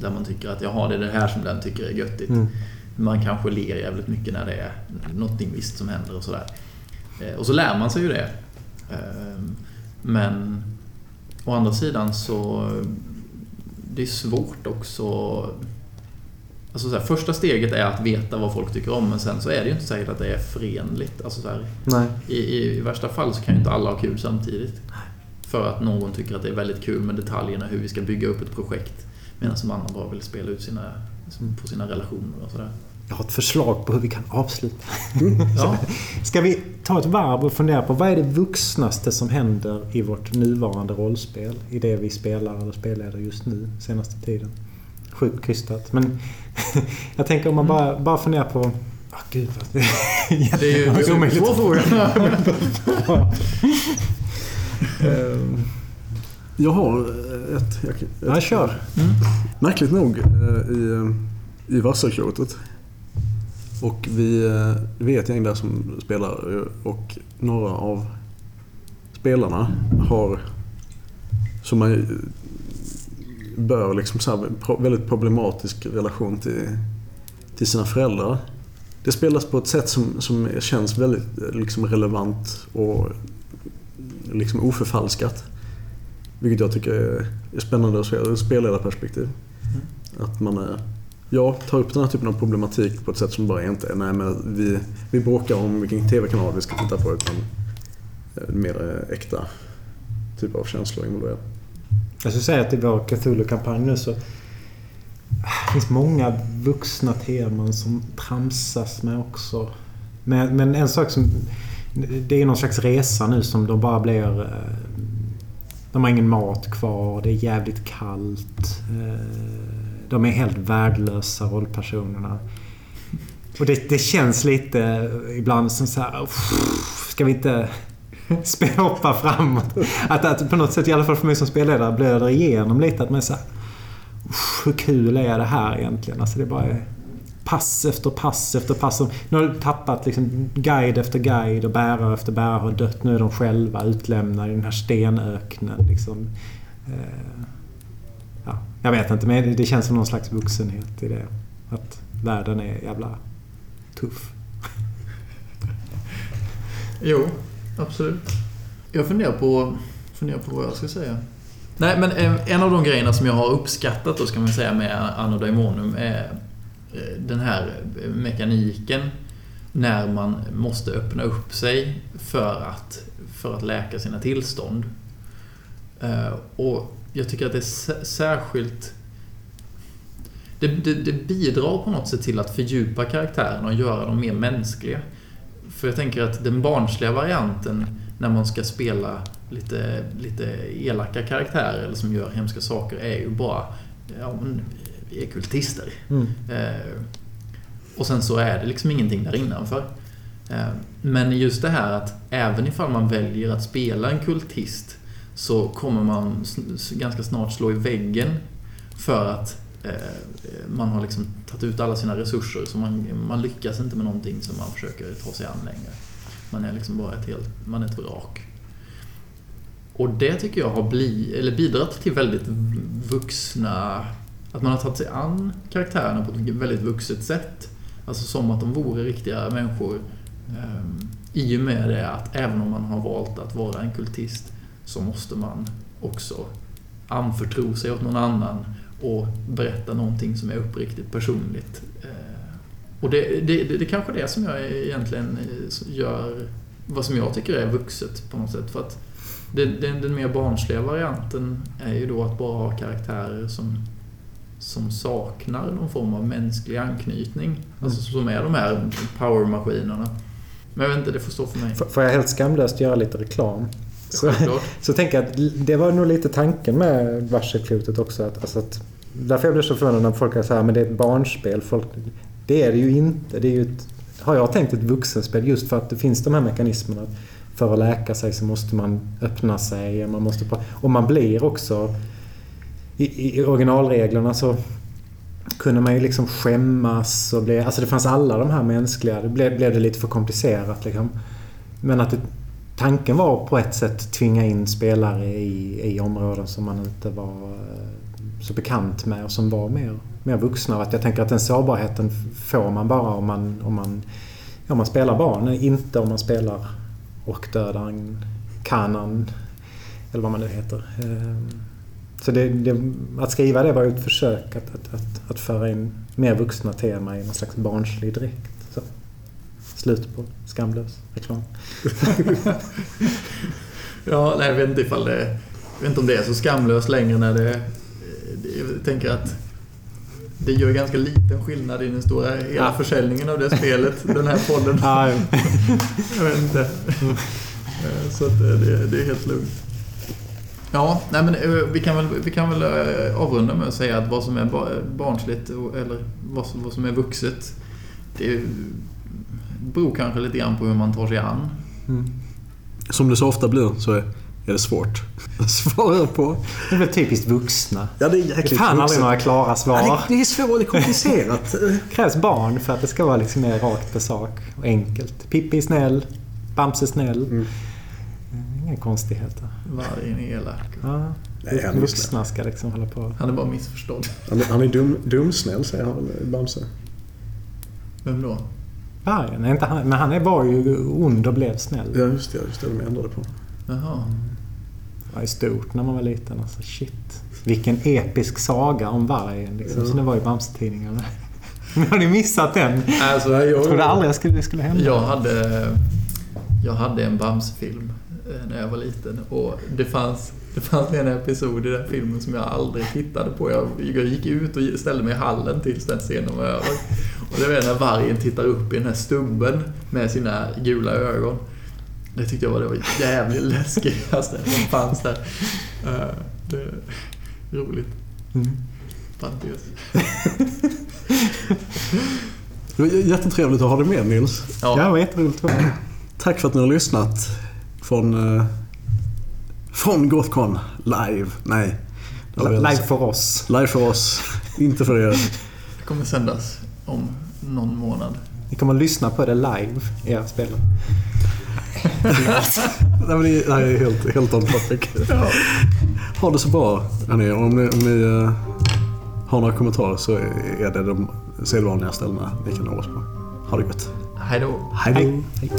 där man tycker att jaha, det är det här som den tycker är göttigt. Mm. Man kanske ler jävligt mycket när det är någonting visst som händer och sådär. Eh, och så lär man sig ju det. Eh, men å andra sidan så det är svårt också Alltså så här, första steget är att veta vad folk tycker om men sen så är det ju inte säkert att det är förenligt. Alltså så här. I, i, I värsta fall så kan ju inte alla ha kul samtidigt. För att någon tycker att det är väldigt kul med detaljerna hur vi ska bygga upp ett projekt. Medan som andra bara vill spela ut sina, på sina relationer och sådär. Jag har ett förslag på hur vi kan avsluta. ja. Ska vi ta ett varv och fundera på vad är det vuxnaste som händer i vårt nuvarande rollspel? I det vi spelar eller spelleder just nu, senaste tiden? Sjukt krystat. Men jag tänker om man bara, bara funderar på... Oh, gud vad... det är ju omöjligt. Två frågor. um, Jag har ett... Jag, ett Ja, kör. Märkligt nog eh, i, i Vasaklotet. Och vi, eh, vi är ett gäng där som spelar eh, och några av spelarna har, som man bör liksom så här, väldigt problematisk relation till, till sina föräldrar. Det spelas på ett sätt som, som känns väldigt eh, liksom relevant och liksom oförfalskat. Vilket jag tycker är, är spännande att se ur spelledarperspektiv. Att man är, ja, tar upp den här typen av problematik på ett sätt som bara inte är nej, men vi, vi bråkar om vilken TV-kanal vi ska titta på utan eh, mer eh, äkta typ av känslor involverade. Jag skulle säga att i vår Cthulhu-kampanj nu så ah, det finns många vuxna teman som tramsas med också. Men, men en sak som... Det är någon slags resa nu som de bara blir... Eh, de har ingen mat kvar. Det är jävligt kallt. Eh, de är helt värdelösa rollpersonerna. Och det, det känns lite ibland som så här... Ska vi inte hoppa framåt? Att, att på något sätt, i alla fall för mig som spelledare, blöder igenom lite. Att man är så här, Hur kul är det här egentligen? Alltså det bara är pass efter pass efter pass. Nu har du tappat liksom guide efter guide och bärare efter bärare har dött. Nu är de själva utlämnade i den här stenöknen. Liksom. Eh, ja, jag vet inte, men det- det känns som någon slags vuxenhet i det. Att världen är jävla tuff. Jo, absolut. Jag funderar på, funderar på vad jag ska säga. Nej, men eh, en av de grejerna som jag har uppskattat då, ska man säga, med Anno Daemonum är eh, den här mekaniken när man måste öppna upp sig för att, för att läka sina tillstånd. Eh, Och jag tycker att det är sä- särskilt... Det, det, det bidrar på något sätt till att fördjupa karaktärerna och göra dem mer mänskliga. För jag tänker att den barnsliga varianten när man ska spela lite, lite elaka karaktärer eller som gör hemska saker är ju bara ja, men, vi är kultister. Mm. Eh, och sen så är det liksom ingenting där innanför. Eh, men just det här att även ifall man väljer att spela en kultist så kommer man ganska snart slå i väggen för att Eh, man har liksom tagit ut alla sina resurser så man, man lyckas inte med någonting som man försöker ta sig an längre. Man är liksom bara ett helt, man är ett vrak. Och det tycker jag har bli, eller bidragit till väldigt vuxna... Att man har tagit sig an karaktärerna på ett väldigt vuxet sätt. Alltså som att de vore riktiga människor. Eh, I och med det att även om man har valt att vara en kultist så måste man också anförtro sig åt någon annan och berätta någonting som är uppriktigt personligt. Eh, Och det, det, det, det kanske är det som jag egentligen eh, gör, vad som jag tycker är vuxet på något sätt. För att det, den, den mer barnsliga varianten är ju då att bara ha karaktärer som, som saknar någon form av mänsklig anknytning. Alltså som är de här powermaskinerna. Men jag vet inte, det får stå för mig. F- Får jag helt skamlöst göra lite reklam? Så, så tänker jag att det var nog lite tanken med varselklotet också. Att, alltså att, därför jag blir så förvånad när folk säger att det är ett barnspel. Folk, det är det ju inte. Det är ju ett, har jag tänkt ett vuxenspel just för att det finns de här mekanismerna. För att läka sig så måste man öppna sig. Och man, måste, och man blir också... I, I originalreglerna så kunde man ju liksom skämmas och bli... Alltså det fanns alla de här mänskliga... Det blev, blev det lite för komplicerat liksom. Men att det, tanken var på ett sätt tvinga in spelare i, i områden som man inte var eh, så bekant med och som var mer, mer vuxna. Att jag tänker att den sårbarheten får man bara om man, om man, om man spelar barn. Inte om man spelar orkdödaren, kanan eller vad man nu heter. Ehm, så det, det, att skriva det var ett försök att, att, att, att föra in mer vuxna tema i någon slags barnslig dräkt. Slut på skamlös reklam. Ja, nej, jag vet inte ifall det... Jag vet inte om det är så skamlöst längre när det... Jag tänker att det gör ganska liten skillnad i den stora hela Ja. försäljningen av det spelet, den här podden. Ja, Jag vet inte. Eh, Så att det, det, det är helt lugnt. Ja, nej men eh, vi kan väl, vi kan väl eh, avrunda med att säga att vad som är ba- barnsligt eller vad som, vad som är vuxet, det beror kanske lite grann på hur man tar sig an. Mm. Som det så ofta blir så är det svårt att svara på. Det är väl typiskt vuxna. Ja, det är Det jäkligt är fan aldrig några klara svar. Ja, det, det är svårt, det är komplicerat. Det krävs barn för att det ska vara liksom mer rakt på sak och enkelt. Pippi är snäll. Bamse är snäll. Mm. Inga konstigheter. Vargen är elak. Ja. Nej, han är Vuxna ska liksom hålla på. Han är bara missförstådd. Han, är- han är dum, dumsnäll, säger han Bamse. Vem då? Vargen, inte han, men han är- var ju ond och blev snäll. Ja, just det. Just det, de ändrade på. Jaha. Det var ju stort när man var liten. Alltså, shit. Vilken episk saga om vargen liksom, Ja. som det var i Bamse-tidningarna. Men har ni missat den? Alltså, Jag jag, trodde aldrig jag skulle, det skulle hända. jag hade, jag hade en Bamse-film eh, när jag var liten och det fanns, det fanns en episod i den filmen som jag aldrig tittade på. Jag, jag gick ut och ställde mig i hallen tills den scenen var över. Och det var när vargen tittar upp i den här stubben med sina gula ögon. Det tyckte jag var det var jävligt läskigaste som fanns där. Eh, Det är roligt. Mm. Parentes. Det var jättetrevligt att ha dig med Nils. Ja, det var jätteroligt. Tack för att ni har lyssnat från, eh, från Gothcon live. Nej. Live för oss. Live för oss. Inte för er. Det kommer sändas om någon månad. Ni kommer att lyssna på det live, era spelare. Nej, men det här är helt, helt on topic. Ha det så bra hörni. Om ni, om ni eh, har några kommentarer så är det de sedvanliga ställena ni kan nå oss på. Ha det gott. Hej då. Hej då. Hej.